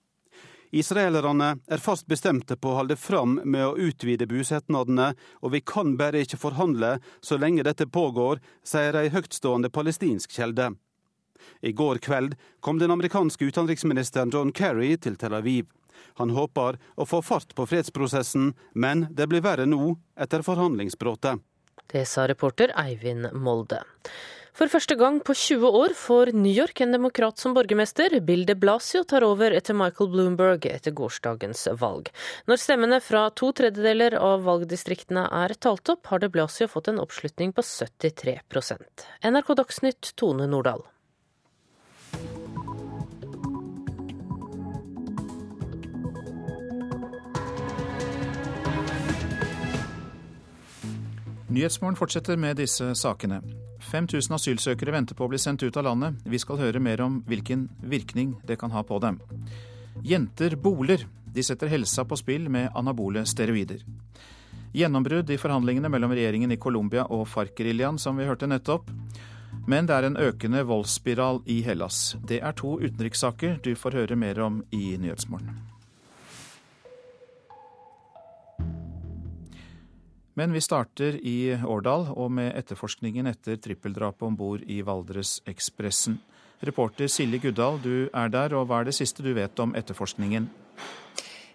Speaker 38: Israelerne er fast bestemte på å holde fram med å utvide bosetnadene, og vi kan bare ikke forhandle så lenge dette pågår, sier ei høytstående palestinsk kjelde. I går kveld kom den amerikanske utenriksministeren John Kerry til Tel Aviv. Han håper å få fart på fredsprosessen, men det blir verre nå etter forhandlingsbruddet.
Speaker 35: Det sa reporter Eivind Molde. For første gang på 20 år får New York en demokrat som borgermester. Bill de Blasio tar over etter Michael Bloomberg etter gårsdagens valg. Når stemmene fra to tredjedeler av valgdistriktene er talt opp, har de Blasio fått en oppslutning på 73% NRK Dagsnytt, Tone Nordahl.
Speaker 2: Nyhetsmorgen fortsetter med disse sakene. 5000 asylsøkere venter på å bli sendt ut av landet. Vi skal høre mer om hvilken virkning det kan ha på dem. Jenter boler. De setter helsa på spill med anabole steroider. Gjennombrudd i forhandlingene mellom regjeringen i Colombia og FARC-geriljaen, som vi hørte nettopp. Men det er en økende voldsspiral i Hellas. Det er to utenrikssaker du får høre mer om i Nyhetsmorgen. Men vi starter i Årdal og med etterforskningen etter trippeldrapet om bord i Valdresekspressen. Reporter Silje Guddal, du er der, og hva er det siste du vet om etterforskningen?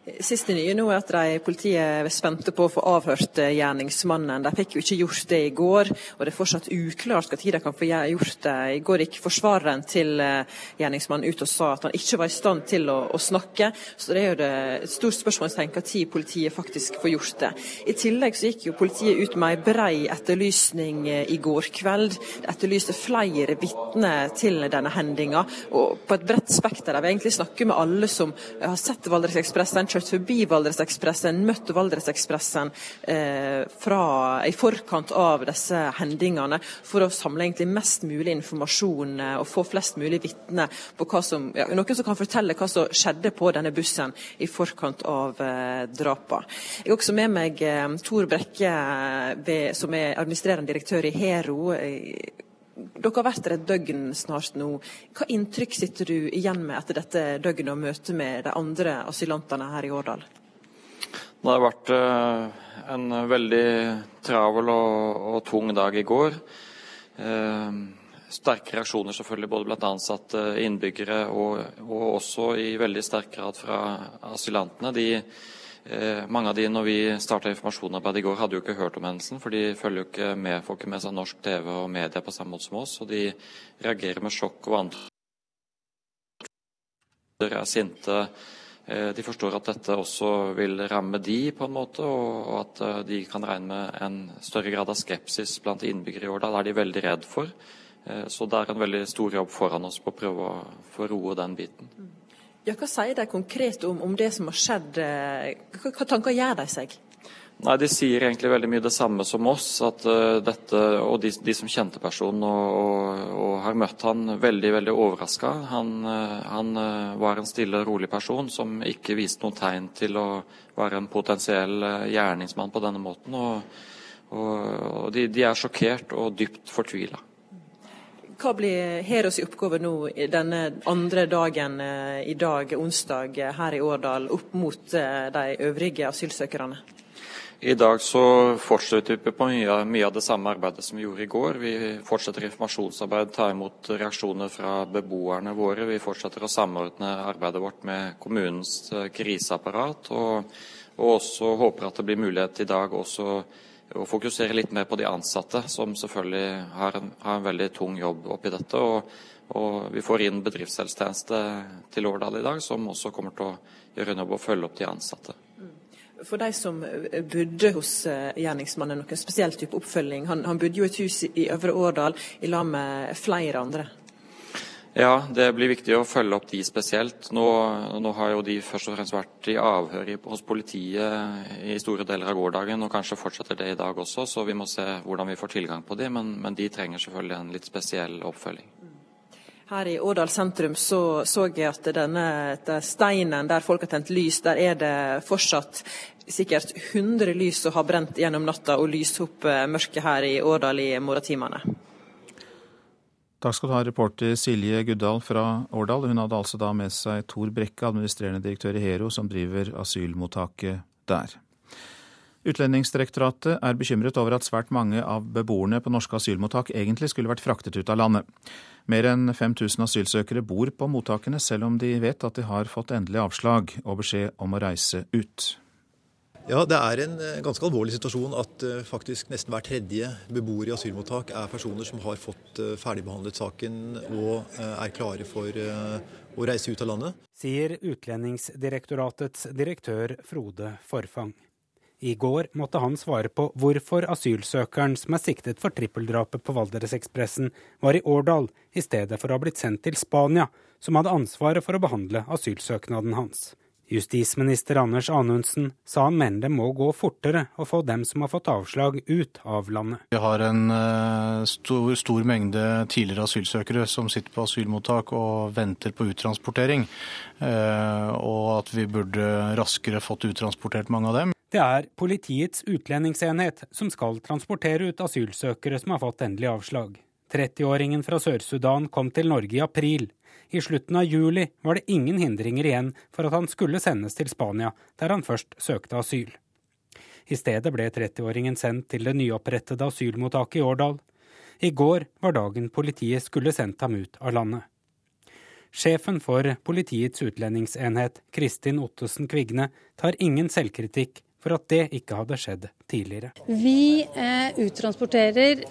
Speaker 39: Siste nye nå er at de, politiet spente på å få avhørt eh, gjerningsmannen. De fikk jo ikke gjort det i går, og det er fortsatt uklart når de kan få gjort det. I går gikk forsvareren til eh, gjerningsmannen ut og sa at han ikke var i stand til å, å snakke. Så det er jo det, et stort spørsmålstegn når politiet faktisk får gjort det. I tillegg så gikk jo politiet ut med en brei etterlysning eh, i går kveld. De etterlyste flere vitner til denne hendinga, og på et bredt spekter. De vil egentlig snakke med alle som har sett Valdresekspressen kjørt forbi Valdresekspressen, møtt Valdresekspressen eh, i forkant av disse hendelsene, for å samle egentlig mest mulig informasjon eh, og få flest mulig vitner på hva som ja, Noen som kan fortelle hva som skjedde på denne bussen i forkant av eh, drapene. Jeg har også med meg eh, Tor Brekke, ved, som er administrerende direktør i Hero. Eh, dere har vært der et døgn snart nå. Hva inntrykk sitter du igjen med etter dette døgnet og møtet med de andre asylantene her i Årdal?
Speaker 40: Det har vært eh, en veldig travel og, og tung dag i går. Eh, sterke reaksjoner selvfølgelig både blant ansatte, innbyggere og, og også i veldig sterk grad fra asylantene. De, eh, mange av de når vi starta informasjonsarbeidet i går, hadde jo ikke hørt om hendelsen, for de følger jo ikke med, får ikke med seg norsk TV og media på samme måte som oss. Og de reagerer med sjokk og andre er sinte. Eh, de forstår at dette også vil ramme de på en måte, og at eh, de kan regne med en større grad av skepsis blant innbyggere i Årdal. er de veldig redd for. Så det er en veldig stor jobb foran oss på å prøve å få roe den biten.
Speaker 39: Ja, hva sier de konkret om, om det som har skjedd? Hva, hva tanker gjør de seg?
Speaker 40: Nei, De sier egentlig veldig mye det samme som oss. at uh, dette, Og de, de, som kjente personen og, og, og, har møtt han, veldig veldig overraska. Han, uh, han uh, var en stille, rolig person som ikke viste noen tegn til å være en potensiell gjerningsmann på denne måten. Og, og de, de, er sjokkert og dypt fortvila.
Speaker 39: Hva blir Heros oppgave nå denne andre dagen i dag, onsdag, her i Årdal, opp mot de øvrige asylsøkerne?
Speaker 40: I dag så fortsetter vi på mye, mye, av det samme arbeidet som vi gjorde i går. Vi fortsetter informasjonsarbeid, tar imot reaksjoner fra beboerne våre. Vi fortsetter å samordne arbeidet vårt med kommunens eh, kriseapparat. Og, og også håper at det blir mulighet i dag også å fokusere litt mer på de ansatte, som selvfølgelig har en, har en veldig tung jobb oppi dette. Og, og vi får inn bedriftshelsetjeneste til Årdal i dag, som også kommer til å gjøre en jobb å følge opp de ansatte.
Speaker 39: For de som bodde hos eh, gjerningsmannen, noen spesiell type oppfølging? Han, han bodde jo i et hus i Øvre Årdal i lag med flere andre.
Speaker 40: Ja, det blir viktig å følge opp de spesielt. Nå, nå, har jo de først og fremst vært i avhør hos politiet i store deler av gårsdagen, og kanskje fortsetter det i dag også, så vi må se hvordan vi får tilgang på de, Men, men de trenger selvfølgelig en litt spesiell oppfølging.
Speaker 39: Her i Årdal sentrum så, så jeg at denne steinen der folk har tent lys, der er det fortsatt sikkert 100 lys som har brent gjennom natta og lyst opp eh, mørket her i Årdal i morgentimene.
Speaker 2: Takk skal du ha, reporter Silje Guddal fra Årdal. Hun hadde altså da med seg Tor Brekke, administrerende direktør i Hero, som driver asylmottaket der. Utlendingsdirektoratet er bekymret over at svært mange av beboerne på norske asylmottak egentlig skulle vært fraktet ut av landet. Mer enn 5000 asylsøkere bor på mottakene, selv om de vet at de har fått endelig avslag og beskjed om å reise ut.
Speaker 41: Ja, Det er en eh, ganske alvorlig situasjon at uh, faktisk nesten hver tredje beboer i asylmottak er personer som har fått uh, ferdigbehandlet saken og er klare for å reise ut av landet.
Speaker 42: Sier Utlendingsdirektoratets direktør Frode Forfang. I går måtte han svare på hvorfor asylsøkeren som er siktet for trippeldrapet på Valdresekspressen, var i Årdal i stedet for å ha blitt sendt til Spania, som hadde ansvaret for å behandle asylsøknaden hans. Justisminister Anders Anundsen sa han mener det må gå fortere å få dem som har fått avslag, ut av landet.
Speaker 43: Vi har en eh, stor, stor, mengde tidligere asylsøkere som sitter på asylmottak og venter på uttransportering. Eh, og at vi burde raskere fått uttransportert mange av dem.
Speaker 42: Det er Politiets utlendingsenhet som skal transportere ut asylsøkere som har fått endelig avslag. 30-åringen fra Sør-Sudan kom til Norge i april. I slutten av juli var det ingen hindringer igjen for at han skulle sendes til Spania, der han først søkte asyl. I stedet ble 30-åringen sendt til det nyopprettede asylmottaket i Årdal. I går var dagen politiet skulle sendt ham ut av landet. Sjefen for Politiets utlendingsenhet, Kristin Ottesen Kvigne, tar ingen selvkritikk for at det ikke hadde skjedd tidligere.
Speaker 44: Vi eh, uttransporterer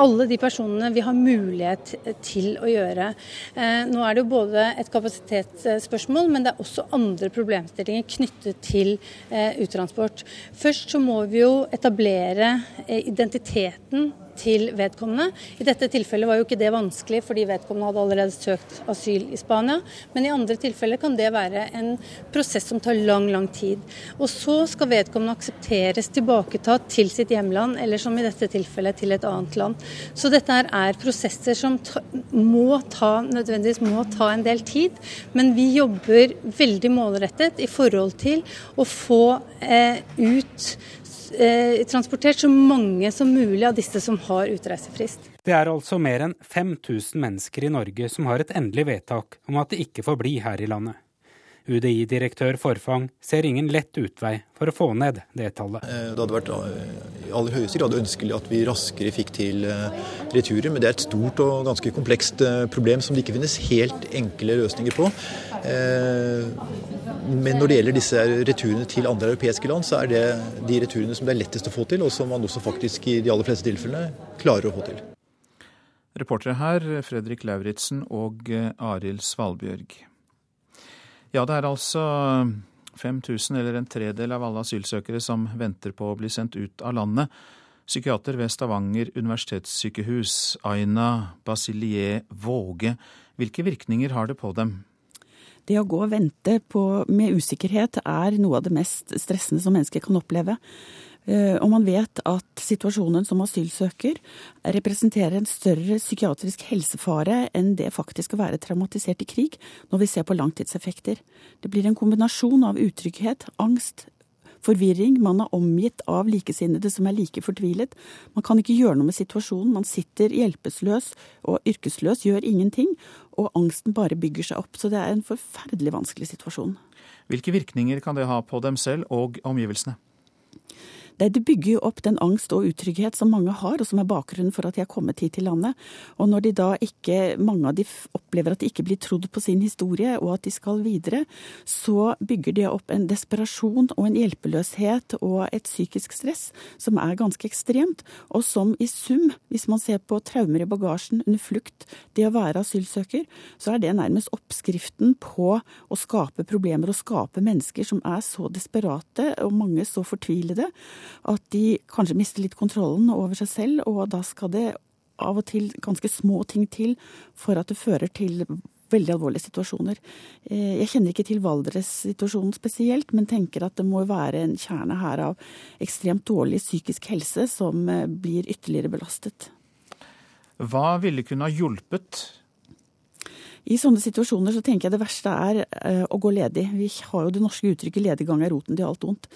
Speaker 44: alle de personene vi har mulighet til å gjøre. Eh, nå er det jo både et kapasitetsspørsmål, men det er også andre problemstillinger knyttet til eh, uttransport. Først så må vi jo etablere eh, identiteten til vedkommende. I dette tilfellet var jo ikke det vanskelig, fordi vedkommende hadde allerede søkt asyl i Spania. Men i andre tilfeller kan det være en prosess som tar lang, lang tid. Og så skal vedkommende aksepteres tilbaketatt til sitt hjemland, eller som i dette tilfellet til et annet land. Så dette her er prosesser som ta, må ta, nødvendigvis må ta en del tid. Men vi jobber veldig målrettet i forhold til å få eh, ut eh, transportert så mange som mulig av disse som har utreisefrist.
Speaker 42: Det er altså mer enn 5000 mennesker i Norge som har et endelig vedtak om at de ikke får bli her i landet. UDI-direktør Forfang ser ingen lett utvei for å få ned det tallet.
Speaker 41: Det hadde vært i aller høyeste grad ønskelig at vi raskere fikk til returer, men det er et stort og ganske komplekst problem som det ikke finnes helt enkle løsninger på. Men når det gjelder disse returene til andre europeiske land, så er det de returene som det er lettest å få til, og som man også faktisk i de aller fleste tilfellene klarer å få til.
Speaker 2: Reportere her Fredrik Lauritzen og Arild Svalbjørg. Ja, det er altså 5000, eller en tredel av alle asylsøkere, som venter på å bli sendt ut av landet. Psykiater ved Stavanger universitetssykehus, Aina Basilier Våge. Hvilke virkninger har det på dem?
Speaker 45: Det å gå og vente på, med usikkerhet er noe av det mest stressende som mennesker kan oppleve. Og man vet at situasjonen som asylsøker representerer en større psykiatrisk helsefare enn det faktisk å være traumatisert i krig, når vi ser på langtidseffekter. Det blir en kombinasjon av utrygghet, angst, forvirring. Man er omgitt av likesinnede som er like fortvilet. Man kan ikke gjøre noe med situasjonen. Man sitter hjelpeløs og yrkesløs, gjør ingenting. Og angsten bare bygger seg opp. Så det er en forferdelig vanskelig situasjon.
Speaker 2: Hvilke virkninger kan det ha på dem selv og omgivelsene?
Speaker 45: Det bygger jo opp den angst og utrygghet som mange har, og som er bakgrunnen for at de har kommet hit til landet. Og når de da ikke, mange av de opplever at de ikke blir trodd på sin historie, og at de skal videre, så bygger det opp en desperasjon og en hjelpeløshet og et psykisk stress som er ganske ekstremt, og som i sum, hvis man ser på traumer i bagasjen under flukt, det å være asylsøker, så er det nærmest oppskriften på å skape problemer og skape mennesker som er så desperate, og mange så fortvilede at de kanskje mister litt kontrollen over seg selv, og da skal det av og til ganske små ting til for at det fører til veldig alvorlige situasjoner. Jeg kjenner ikke til Valdres-situasjonen spesielt, men tenker at det må være en kjerne her av ekstremt dårlig psykisk helse som blir ytterligere belastet.
Speaker 2: Hva ville kunne ha hjulpet
Speaker 45: i sånne situasjoner så tenker jeg det verste er å gå ledig. Vi har jo det norske uttrykket 'lediggang er roten til alt ondt'.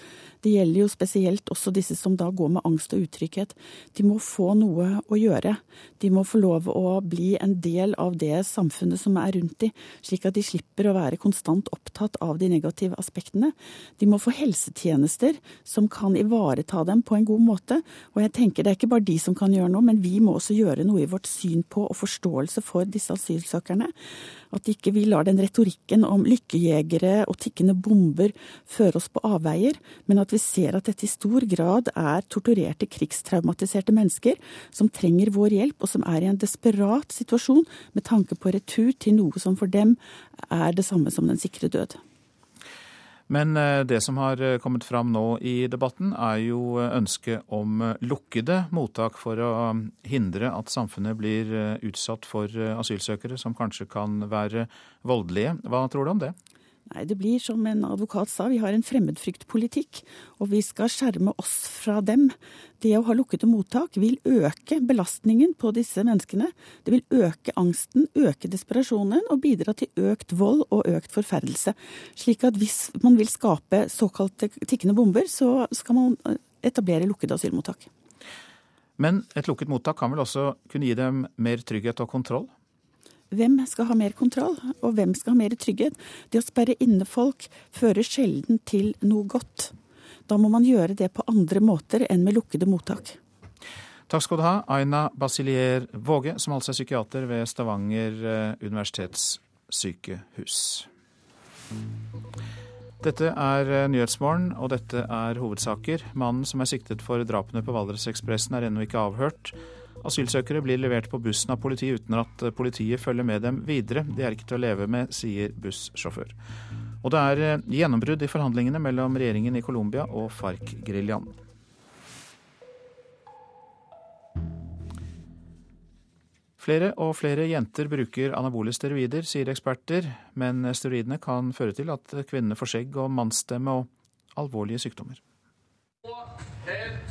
Speaker 45: Det gjelder jo spesielt også disse som da går med angst og utrygghet. De må få noe å gjøre. De må få lov å bli en del av det samfunnet som er rundt dem, slik at de slipper å være konstant opptatt av de negative aspektene. De må få helsetjenester som kan ivareta dem på en god måte. Og jeg tenker det er ikke bare de som kan gjøre noe, men vi må også gjøre noe i vårt syn på og forståelse for disse asylsøkerne. At ikke vi lar den retorikken om lykkejegere og tikkende bomber føre oss på avveier, men at vi ser at dette i stor grad er torturerte, krigstraumatiserte mennesker som trenger vår hjelp, og som er i en desperat situasjon med tanke på retur til noe som for dem er det samme som den sikre død.
Speaker 2: Men det som har kommet fram nå i debatten, er jo ønsket om lukkede mottak for å hindre at samfunnet blir utsatt for asylsøkere som kanskje kan være voldelige. Hva tror du om det?
Speaker 45: Nei, det blir som en advokat sa, vi har en fremmedfryktpolitikk, og vi skal skjerme oss fra dem. Det å ha lukkede mottak vil øke belastningen på disse menneskene. Det vil øke angsten, øke desperasjonen og bidra til økt vold og økt forferdelse. Slik at hvis man vil skape såkalte tikkende bomber, så skal man etablere lukkede asylmottak.
Speaker 2: Men et lukket mottak kan vel også kunne gi dem mer trygghet og kontroll?
Speaker 45: Hvem skal ha mer kontroll, og hvem skal ha mer trygghet? Det å sperre inne folk fører sjelden til noe godt. Da må man gjøre det på andre måter enn med lukkede mottak.
Speaker 2: Takk skal du ha, Aina Basilier Våge, som altså er psykiater ved Stavanger universitetssykehus. Dette er Nyhetsmorgen, og dette er hovedsaker. Mannen som er siktet for drapene på Valdresekspressen er ennå ikke avhørt. Asylsøkere blir levert på bussen av politiet uten at politiet følger med dem videre. De er ikke til å leve med, sier bussjåfør. Og det er gjennombrudd i forhandlingene mellom regjeringen i Colombia og FARC-geriljaen. Flere og flere jenter bruker anabole steroider, sier eksperter, men steroidene kan føre til at kvinnene får skjegg og mannsstemme og alvorlige sykdommer.
Speaker 46: Kom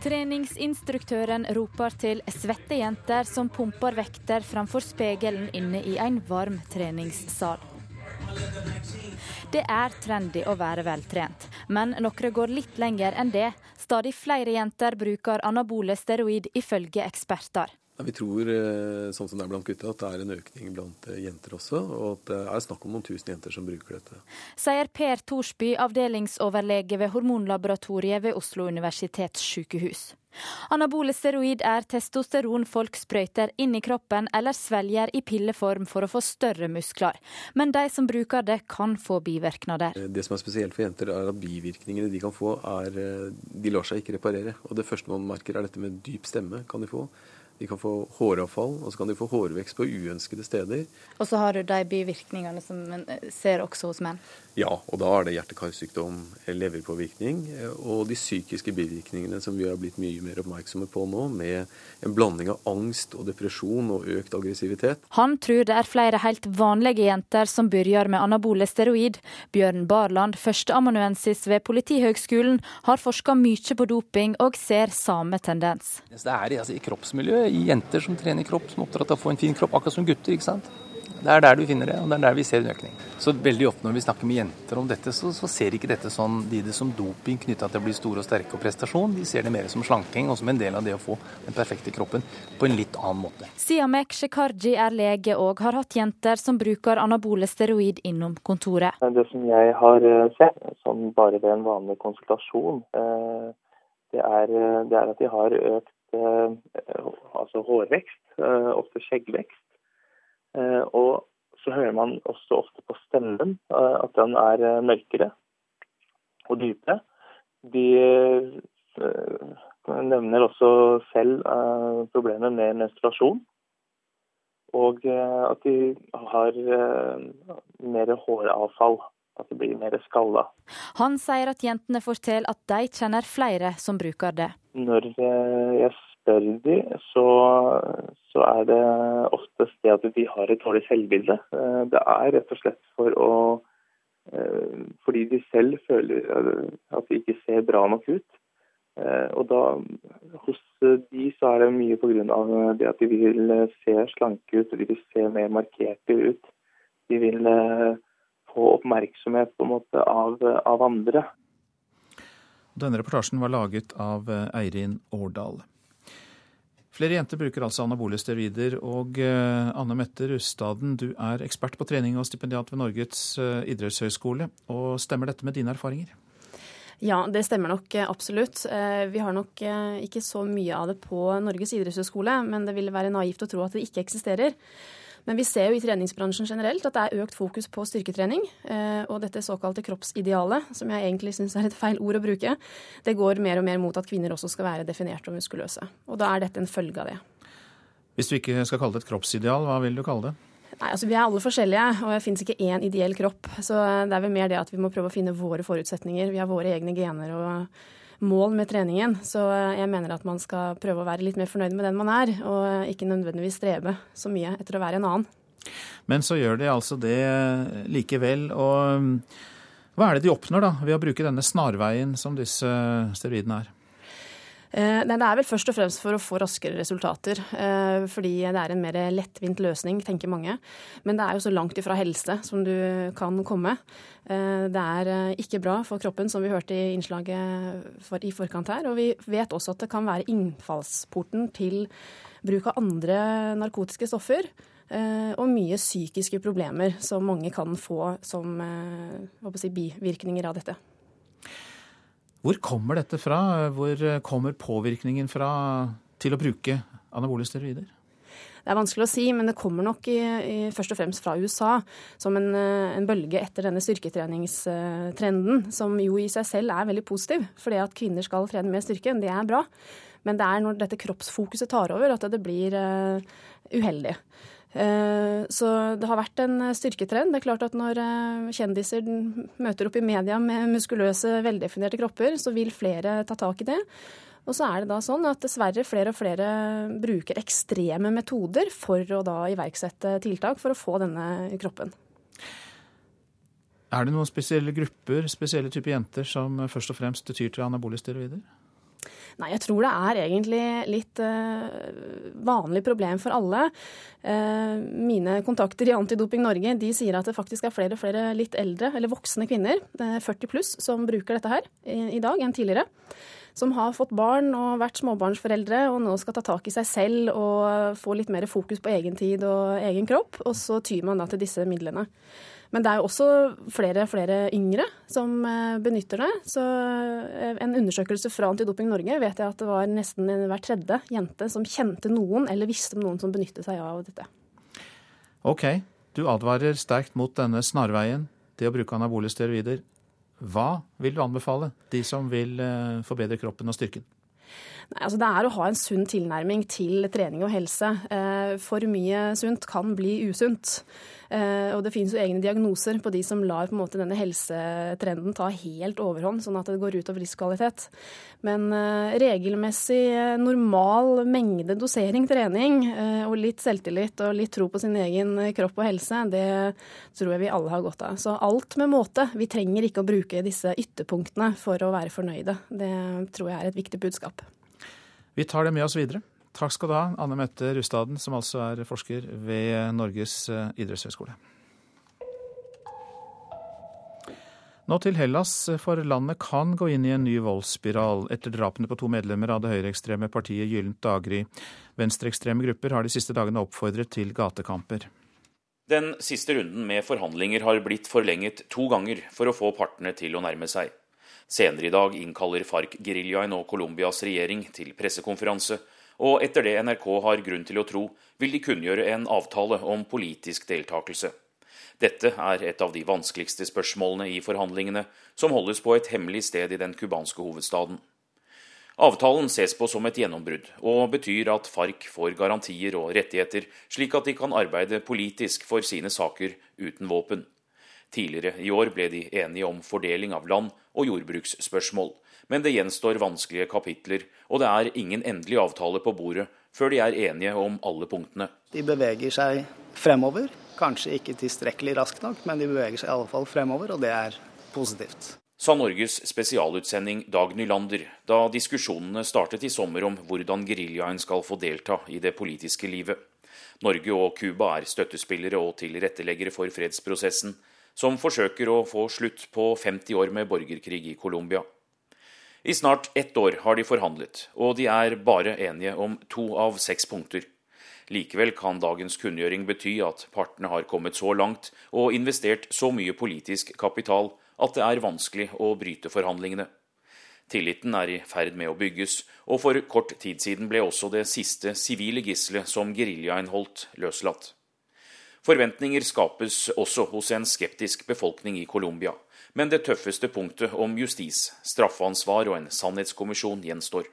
Speaker 46: Treningsinstruktøren roper til svette jenter som pumper vekter framfor spegelen inne i en varm treningssal. Det er trendy å være veltrent, men noen går litt lenger enn det. Stadig flere jenter bruker anabole steroid, ifølge eksperter.
Speaker 47: Vi tror eh, sånn som det er blant gutta, at det er en økning blant eh, jenter også. Og at det er snakk om noen tusen jenter som bruker dette.
Speaker 46: Sier Per Thorsby, avdelingsoverlege ved Hormonlaboratoriet ved Oslo universitetssykehus. Anabole steroid er testosteron folk sprøyter inn i kroppen eller svelger i pilleform for å få større muskler. Men de som bruker det, kan få bivirkninger.
Speaker 47: Det som er spesielt for jenter, er at bivirkningene de kan få, er De lar seg ikke reparere. Og det første man merker, er dette med dyp stemme kan de få. De kan få håravfall, og så kan de få hårvekst på uønskede steder.
Speaker 46: Og så har du de bivirkningene som man ser også hos menn?
Speaker 47: Ja, og da er det hjerte-karsykdom, leverpåvirkning og de psykiske bivirkningene som vi har blitt mye mer oppmerksomme på nå, med en blanding av angst og depresjon og økt aggressivitet.
Speaker 46: Han tror det er flere helt vanlige jenter som begynner med anabole steroid. Bjørn Barland, førsteamanuensis ved Politihøgskolen, har forska mye på doping og ser samme tendens.
Speaker 45: Det er altså, i kroppsmiljøet, i jenter som trener kropp, som er opptatt av å få en fin kropp, akkurat som gutter. ikke sant? Det er der du finner det, og det er der vi ser en økning. Så veldig ofte når vi snakker med jenter om dette, så, så ser ikke dette sånn, de det som doping knytta til å bli store og sterke og prestasjon. De ser det mer som slanking og som en del av det å få den perfekte kroppen på en litt annen måte.
Speaker 46: Siamek Shekarji er lege og har hatt jenter som bruker anabole steroid innom kontoret.
Speaker 40: Det som jeg har sett, som bare ved en vanlig konsultasjon, det er, det er at de har økt altså hårvekst, ofte skjeggvekst. Og så hører man også ofte på stemmen at den er mørkere og dypere. De nevner også selv problemer med menstruasjon. Og at de har mer håravfall. At det blir mer skalla.
Speaker 46: Han sier at jentene forteller at de kjenner flere som bruker det.
Speaker 40: Når jeg spør de, så, så, er det oftest det at de har et dårlig selvbilde. Det er rett og slett for å fordi de selv føler at de ikke ser bra nok ut. Og da, hos de så er det mye pga. det at de vil se slanke ut, og de vil se mer markerte ut. De vil få oppmerksomhet på en måte av, av andre.
Speaker 2: Denne reportasjen var laget av Eirin Årdal. Flere jenter bruker altså anabole steroider. Og Anne Mette Rustaden, du er ekspert på trening og stipendiat ved Norges idrettshøgskole. Og stemmer dette med dine erfaringer?
Speaker 32: Ja, det stemmer nok absolutt. Vi har nok ikke så mye av det på Norges idrettshøgskole, men det ville være naivt å tro at det ikke eksisterer. Men vi ser jo i treningsbransjen generelt at det er økt fokus på styrketrening. Og dette såkalte kroppsidealet, som jeg egentlig syns er et feil ord å bruke, det går mer og mer mot at kvinner også skal være definerte og muskuløse. Og da er dette en følge av det.
Speaker 2: Hvis du ikke skal kalle det et kroppsideal, hva vil du kalle det?
Speaker 32: Nei, altså Vi er alle forskjellige, og det finnes ikke én ideell kropp. Så det er vel mer det at vi må prøve å finne våre forutsetninger. Vi har våre egne gener og mål med treningen. Så jeg mener at man skal prøve å være litt mer fornøyd med den man er, og ikke nødvendigvis strebe så mye etter å være en annen.
Speaker 2: Men så gjør de altså det likevel. Og hva er det de oppnår da ved å bruke denne snarveien som disse steroidene er?
Speaker 32: Nei, Det er vel først og fremst for å få raskere resultater. Fordi det er en mer lettvint løsning, tenker mange. Men det er jo så langt ifra helse som du kan komme. Det er ikke bra for kroppen, som vi hørte i innslaget i forkant her. Og vi vet også at det kan være innfallsporten til bruk av andre narkotiske stoffer. Og mye psykiske problemer som mange kan få som si, bivirkninger av dette.
Speaker 2: Hvor kommer dette fra? Hvor kommer påvirkningen fra til å bruke anabole steroider?
Speaker 32: Det er vanskelig å si, men det kommer nok i, i, først og fremst fra USA som en, en, bølge etter denne styrketreningstrenden, som jo i seg selv er veldig positiv. For det at kvinner skal trene mer styrke, det er bra. Men det er når dette kroppsfokuset tar over at det blir uh, uheldig. Så det har vært en styrketrend. Det er klart at Når kjendiser møter opp i media med muskuløse, veldefinerte kropper, så vil flere ta tak i det. Og så er det da sånn at dessverre flere og flere bruker ekstreme metoder for å da iverksette tiltak for å få denne kroppen.
Speaker 2: Er det noen spesielle grupper, spesielle typer jenter, som først og fremst tyr til anabole steroider?
Speaker 32: Nei, jeg tror det er egentlig litt uh, vanlig problem for alle. Uh, mine kontakter i Antidoping Norge de sier at det faktisk er flere og flere litt eldre eller voksne kvinner, uh, 40 pluss, som bruker dette her i, i dag enn tidligere. som har fått barn og vært småbarnsforeldre, og nå skal ta tak i seg selv og få litt mer fokus på egen tid og egen kropp. Og så tyr man da til disse midlene. Men det er jo også flere flere yngre som eh, benytter det. Så eh, en undersøkelse fra Antidoping Norge vet jeg at det var nesten hver tredje jente som kjente noen eller visste om noen som benyttet seg av dette.
Speaker 2: OK, du advarer sterkt mot denne snarveien, det å bruke anabole steroider. Hva vil du anbefale de som vil eh, forbedre kroppen og styrken?
Speaker 32: Nei, altså det er å ha en sunn tilnærming til trening og helse. Eh, for mye sunt kan bli usunt. Eh, og det finnes jo egne diagnoser på de som lar på en måte denne helsetrenden ta helt overhånd, sånn at det går ut over livskvalitet. Men regelmessig normal mengde dosering trening og litt selvtillit og litt tro på sin egen kropp og helse, det tror jeg vi alle har godt av. Så alt med måte. Vi trenger ikke å bruke disse ytterpunktene for å være fornøyde. Det tror jeg er et viktig budskap.
Speaker 2: Vi tar det med oss videre. Takk skal du ha, Anne Mette Rustaden, som altså er forsker ved Norges eh, idrettshøgskole. Nå til Hellas, for landet kan gå inn i en ny voldsspiral etter drapene på to medlemmer av det høyreekstreme partiet Gyllent daggry. Venstreekstreme grupper har de siste dagene oppfordret til gatekamper.
Speaker 37: Den siste runden med forhandlinger har blitt forlenget to ganger for å få partene til å nærme seg. Senere i dag innkaller FARC-geriljaen og Colombias regjering til pressekonferanse, og etter det NRK har grunn til å tro, vil de kunngjøre en avtale om politisk deltakelse. Dette er et av de vanskeligste spørsmålene i forhandlingene, som holdes på et hemmelig sted i den cubanske hovedstaden. Avtalen ses på som et gjennombrudd, og betyr at FARC får garantier og rettigheter, slik at de kan arbeide politisk for sine saker uten våpen. Tidligere i år ble de enige om fordeling av land og jordbruksspørsmål, men det gjenstår vanskelige kapitler, og det er ingen endelig avtale på bordet før de er enige om alle punktene.
Speaker 48: De beveger seg fremover, kanskje ikke tilstrekkelig raskt nok, men de beveger seg i alle fall fremover, og det er positivt.
Speaker 37: Sa Norges spesialutsending Dag Nylander da diskusjonene startet i sommer om hvordan geriljaen skal få delta i det politiske livet. Norge og Cuba er støttespillere og tilretteleggere for fredsprosessen, som forsøker å få slutt på 50 år med borgerkrig i Colombia. I snart ett år har de forhandlet, og de er bare enige om to av seks punkter. Likevel kan dagens kunngjøring bety at partene har kommet så langt og investert så mye politisk kapital at det er vanskelig å bryte forhandlingene. Tilliten er i ferd med å bygges, og for kort tid siden ble også det siste sivile gisselet som geriljaen holdt, løslatt. Forventninger skapes også hos en skeptisk befolkning i Colombia. Men det tøffeste punktet om justis, straffansvar og en sannhetskommisjon gjenstår.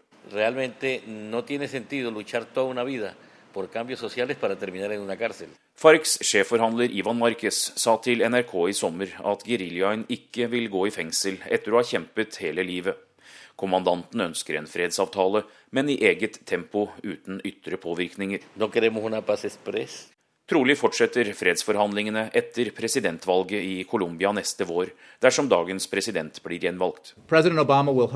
Speaker 37: Farcs sjefforhandler Ivan Marquez sa til NRK i sommer at geriljaen ikke vil gå i fengsel etter å ha kjempet hele livet. Kommandanten ønsker en fredsavtale, men i eget tempo uten ytre påvirkninger. No Trolig fortsetter fredsforhandlingene etter presidentvalget i Colombia neste vår, dersom dagens president blir gjenvalgt. President Obama, uh,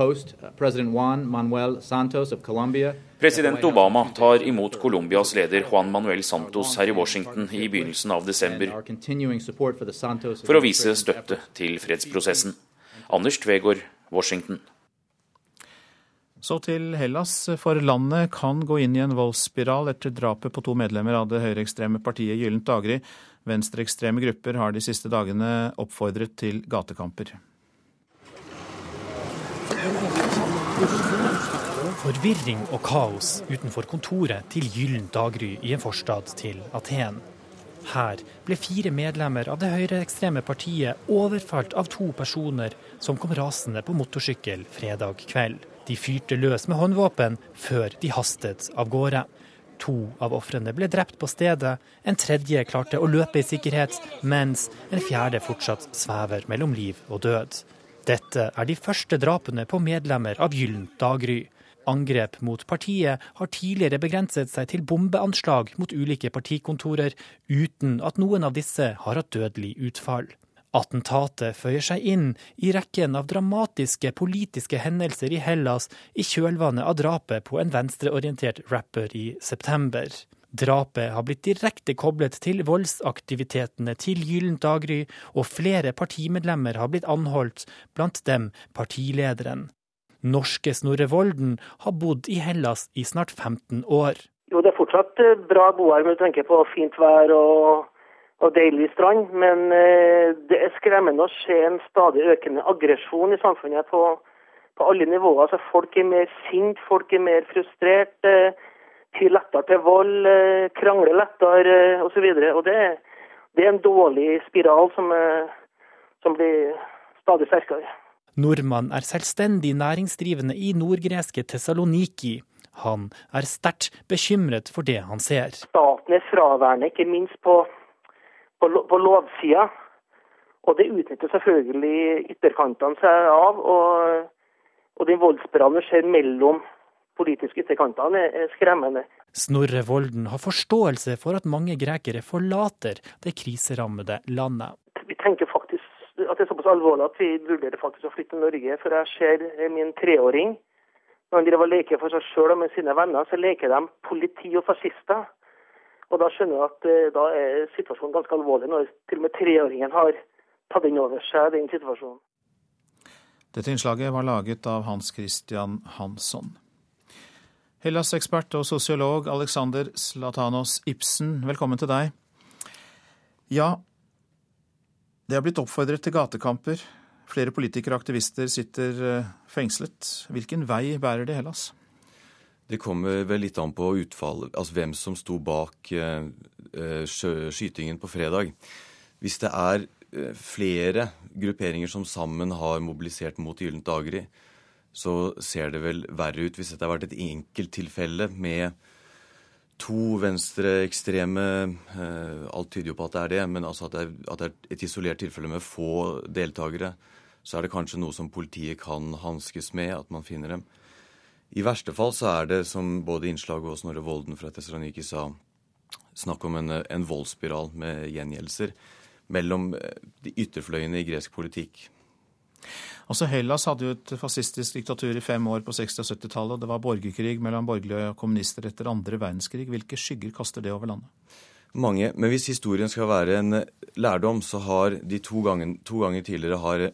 Speaker 37: president Obama tar imot Colombias leder Juan Manuel Santos her i Washington i begynnelsen av desember for å vise støtte til fredsprosessen. Anders Tvegård, Washington.
Speaker 2: Så til Hellas, for landet kan gå inn i en voldsspiral etter drapet på to medlemmer av det høyreekstreme partiet Gyllent daggry. Venstreekstreme grupper har de siste dagene oppfordret til gatekamper.
Speaker 49: Forvirring og kaos utenfor kontoret til Gyllent daggry i en forstad til Aten. Her ble fire medlemmer av det høyreekstreme partiet overfalt av to personer som kom rasende på motorsykkel fredag kveld. De fyrte løs med håndvåpen før de hastet av gårde. To av ofrene ble drept på stedet, en tredje klarte å løpe i sikkerhet, mens en fjerde fortsatt svever mellom liv og død. Dette er de første drapene på medlemmer av Gyllent daggry. Angrep mot partiet har tidligere begrenset seg til bombeanslag mot ulike partikontorer, uten at noen av disse har hatt dødelig utfall. Attentatet føyer seg inn i rekken av dramatiske politiske hendelser i Hellas i kjølvannet av drapet på en venstreorientert rapper i september. Drapet har blitt direkte koblet til voldsaktivitetene til Gyllent daggry, og flere partimedlemmer har blitt anholdt, blant dem partilederen. Norske Snorre Volden har bodd i Hellas i snart 15 år.
Speaker 40: Jo, det er fortsatt eh, bra å bo her når du på fint vær og, og deilig strand. Men eh, det er skremmende å se en stadig økende aggresjon i samfunnet på, på alle nivåer. Altså, folk er mer sint, folk er mer frustrert. Eh, tyr lettere til vold, krangle krangler lettere eh, osv. Det, det er en dårlig spiral som, eh, som blir stadig sterkere.
Speaker 49: Nordmann er selvstendig næringsdrivende i nordgreske Tessaloniki. Han er sterkt bekymret for det han ser.
Speaker 40: Staten er fraværende, ikke minst på, på, på lovsida. Og det utnytter selvfølgelig ytterkantene seg av. Og, og den voldsspiralen skjer mellom politiske ytterkantene, er skremmende.
Speaker 49: Snorre Volden har forståelse for at mange grekere forlater det kriserammede landet.
Speaker 40: Vi tenker faktisk at det er såpass alvorlig at vi vurderer faktisk å flytte til Norge. For jeg ser min treåring når han driver leker for seg sjøl og med sine venner, så leker de politi og fascister. Og da skjønner jeg at eh, da er situasjonen ganske alvorlig, når til og med treåringen har tatt inn over seg den situasjonen.
Speaker 2: Dette innslaget var laget av Hans Christian Hansson. Hellas-ekspert og sosiolog Alexander Slatanos Ibsen, velkommen til deg. Ja, det har blitt oppfordret til gatekamper. Flere politikere og aktivister sitter eh, fengslet. Hvilken vei bærer det Hellas?
Speaker 50: Det kommer vel litt an på utfallet, altså hvem som sto bak eh, eh skytingen på fredag. Hvis det er eh, flere grupperinger som sammen har mobilisert mot Gyllent daggry, så ser det vel verre ut hvis dette har vært et enkelttilfelle med to venstreekstreme Alt tyder jo på at det er det, men altså at det er, at det er et isolert tilfelle med få deltakere, så er det kanskje noe som politiet kan hanskes med, at man finner dem. I verste fall så er det, som både innslaget og Snorre Volden fra Tessaloniki sa, snakk om en, en voldsspiral med gjengjeldelser mellom eh, de ytterfløyene i gresk politikk.
Speaker 2: Altså Hellas hadde jo et fascistisk diktatur i fem år på 60- og 70-tallet. og Det var borgerkrig mellom borgerlige og kommunister etter andre verdenskrig. Hvilke skygger kaster det over landet?
Speaker 50: Mange. Men hvis historien skal være en lærdom, så har de to gangen, to ganger tidligere har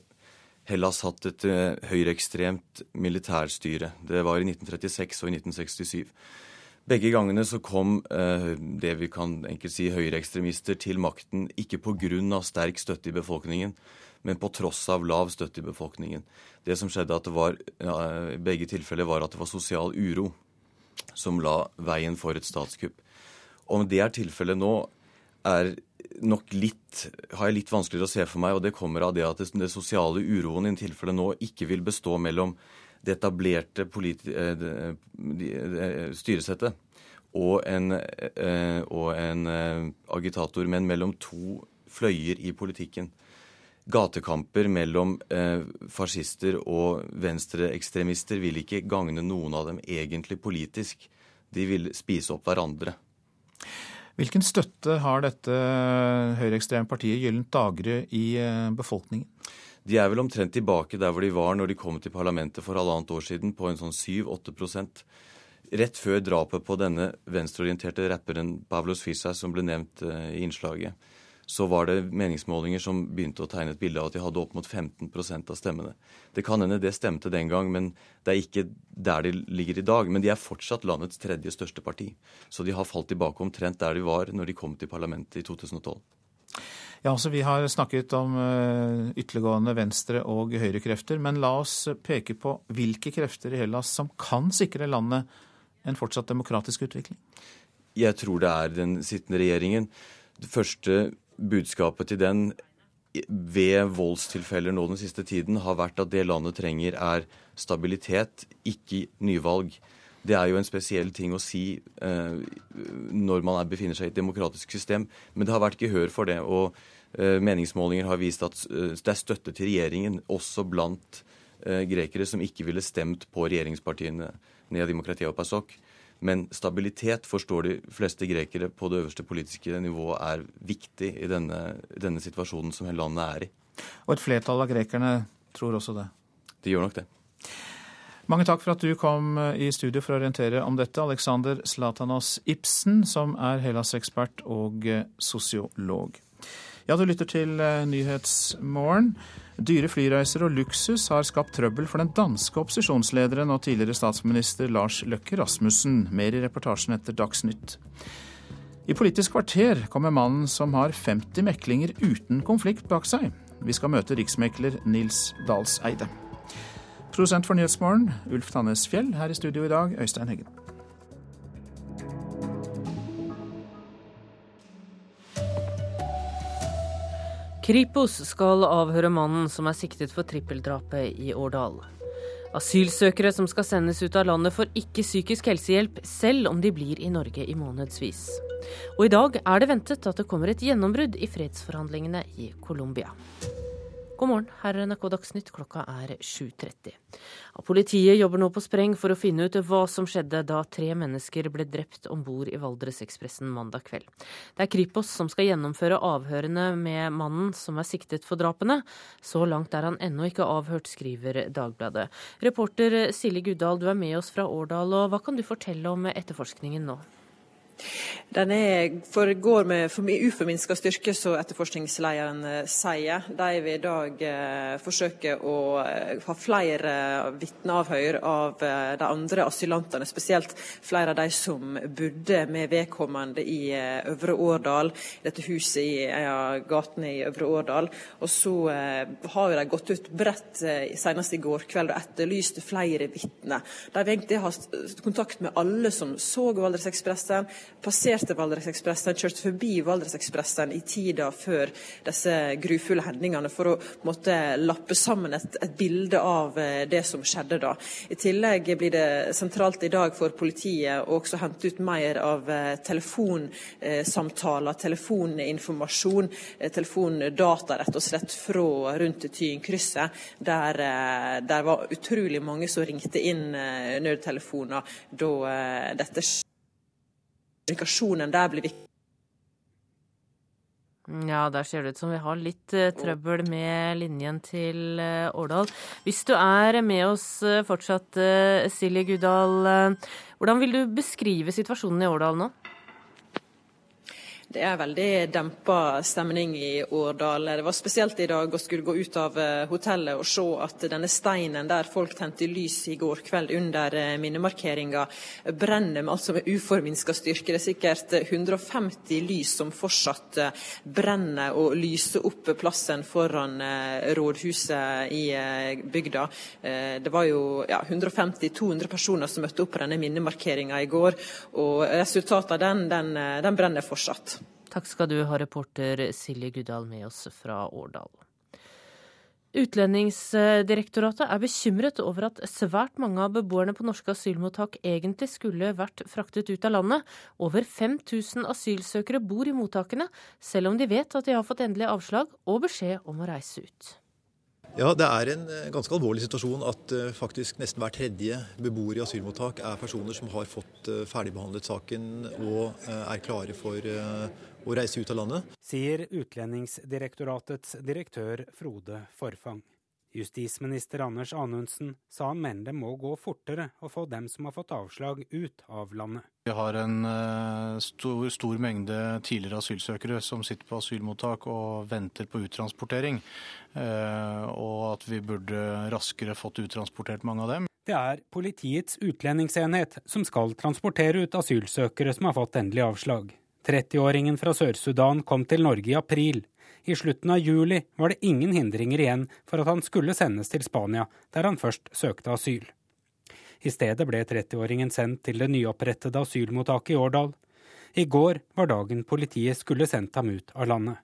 Speaker 50: Hellas hatt et uh, høyreekstremt militærstyre. Det var i 1936 og i 1967. Begge gangene så kom eh, det vi kan enkelt si høyreekstremister til makten ikke pga. sterk støtte i befolkningen, men på tross av lav støtte i befolkningen. Det som skjedde at det var, i begge tilfeller var at det var sosial uro som la veien for et statskupp. Om det er tilfellet nå, er nok litt, har jeg litt vanskeligere å se for meg, og det kommer av det at det sosiale uroen i tilfellet nå ikke vil bestå mellom det etablerte eh, styresettet og en, eh, og en eh, agitator, men mellom to fløyer i politikken gatekamper mellom eh, fascister og venstreekstremister vil ikke gagne noen av dem egentlig politisk. De vil spise opp hverandre.
Speaker 2: Hvilken støtte har dette høyreekstreme partiet Gyllent daggry i eh, befolkningen?
Speaker 50: De er vel omtrent tilbake der hvor de var når de kom til parlamentet for halvannet år siden, på en sånn 7-8% Rett før drapet på denne venstreorienterte rapperen Pavlos Fisa, som ble nevnt eh, i innslaget så var det meningsmålinger som begynte å tegne et bilde av at de hadde opp mot 15% av stemmene. Det kan hende det stemte den gang, men det er ikke der de ligger i dag. Men de er fortsatt landets tredje største parti. Så de har falt tilbake omtrent der de var når de kom til parlamentet i 2012.
Speaker 2: Ja, altså Vi har snakket om uh, ytterliggående venstre- og høyrekrefter, men la oss peke på hvilke krefter i Hellas som kan sikre landet en fortsatt demokratisk utvikling?
Speaker 50: Jeg tror det er den sittende regjeringen. Det første budskapet til den ved voldstilfeller nå den siste tiden har vært at det landet trenger, er stabilitet, ikke nyvalg. Det er jo en spesiell ting å si eh, når man er, befinner seg i et demokratisk system, men det har vært gehør for det. Og eh, meningsmålinger har vist at eh, det er støtte til regjeringen, også blant eh, grekere som ikke ville stemt på regjeringspartiene Nea Demokratia og PASOK. Men stabilitet forstår de fleste grekere på det øverste politiske nivået er viktig i denne, denne situasjonen som hele landet er i.
Speaker 2: Og et flertall av grekerne tror også det?
Speaker 50: De gjør nok det.
Speaker 2: Mange takk for at du kom i studio for å orientere om dette, Alexander Slatanos Ibsen, som er Hellas-ekspert og sosiolog. Ja, du lytter til eh, Nyhetsmorgen. Dyre flyreiser og luksus har skapt trøbbel for den danske opposisjonslederen og tidligere statsminister Lars Løkke Rasmussen. Mer i reportasjen etter Dagsnytt. I Politisk kvarter kommer mannen som har 50 meklinger uten konflikt bak seg. Vi skal møte riksmekler Nils Dalseide. Produsent for Nyhetsmorgen, Ulf Tannes Fjell. Her i studio i dag, Øystein Heggen.
Speaker 35: Kripos skal avhøre mannen som er siktet for trippeldrapet i Årdal. Asylsøkere som skal sendes ut av landet får ikke psykisk helsehjelp, selv om de blir i Norge i månedsvis. Og i dag er det ventet at det kommer et gjennombrudd i fredsforhandlingene i Colombia. God morgen, her er NRK Dagsnytt, klokka er 7.30. Politiet jobber nå på spreng for å finne ut hva som skjedde da tre mennesker ble drept om bord i Valdresekspressen mandag kveld. Det er Kripos som skal gjennomføre avhørene med mannen som er siktet for drapene. Så langt er han ennå ikke avhørt, skriver Dagbladet. Reporter Silje Guddal, du er med oss fra Årdal, og hva kan du fortelle om etterforskningen nå?
Speaker 39: Den er, foregår med uforminska styrke, som etterforskningslederen eh, sier. De vil i dag eh, forsøke å eh, ha flere vitneavhør av eh, de andre asylantene, spesielt flere av de som bodde med vedkommende i eh, Øvre Årdal, dette huset i ja, gatene i Øvre Årdal. Og så eh, har de gått ut bredt senest i går kveld og etterlyst flere vitner. De vil egentlig ha kontakt med alle som så Valdresekspressen passerte Valdresekspressen, kjørte forbi Valdresekspressen i tida før disse grufulle hendelsene, for å måtte lappe sammen et, et, bilde av eh, det som skjedde da. I tillegg blir det sentralt i dag for politiet å også hente ut mer av eh, telefonsamtaler, telefoninformasjon, eh, telefondata rett og slett fra rundt Tyinkrysset, der det var utrolig mange som ringte inn nødtelefoner da dette skjedde kommunikasjonen der blir viktig.
Speaker 35: Ja, der ser det ut som vi har litt uh, trøbbel med linjen til uh, Årdal. Hvis du er med oss uh, fortsatt, Silje Gudal, hvordan vil du beskrive situasjonen i Årdal nå?
Speaker 39: Det er veldig dempa stemning i Årdal. Det var spesielt i dag å skulle gå ut av eh, hotellet og se at denne steinen der folk tente lys i går kveld under eh, minnemarkeringa, brenner med altså med uforminska styrke. Det er sikkert 150 lys som fortsatt eh, brenner og lyser opp plassen foran rådhuset i bygda. Det var jo ja, 150-200 personer som møtte opp på denne minnemarkeringa i går, og resultatet av den, den, den brenner fortsatt.
Speaker 35: Takk skal du ha, reporter Silje Guddal med oss fra Årdal. Utlendingsdirektoratet er bekymret over at svært mange av beboerne på norske asylmottak egentlig skulle vært fraktet ut av landet. Over 5000 asylsøkere bor i mottakene, selv om de vet at de har fått endelig avslag og beskjed om å reise ut.
Speaker 41: Ja, Det er en eh, ganske alvorlig situasjon at uh, faktisk nesten hver tredje beboer i asylmottak er personer som har fått uh, ferdigbehandlet saken og er klare for å reise ut av landet.
Speaker 42: Sier Utlendingsdirektoratets direktør Frode Forfang. Justisminister Anders Anundsen sa han mener det må gå fortere å få dem som har fått avslag, ut av landet.
Speaker 43: Vi har en uh, stor, stor, mengde tidligere asylsøkere som sitter på asylmottak og venter på uttransportering. Uh, og at vi burde raskere fått uttransportert mange av dem.
Speaker 42: Det er Politiets utlendingsenhet som skal transportere ut asylsøkere som har fått endelig avslag. 30-åringen fra Sør-Sudan kom til Norge i april. I slutten av juli var det ingen hindringer igjen for at han skulle sendes til Spania, der han først søkte asyl. I stedet ble 30-åringen sendt til det nyopprettede asylmottaket i Årdal. I går var dagen politiet skulle sendt ham ut av landet.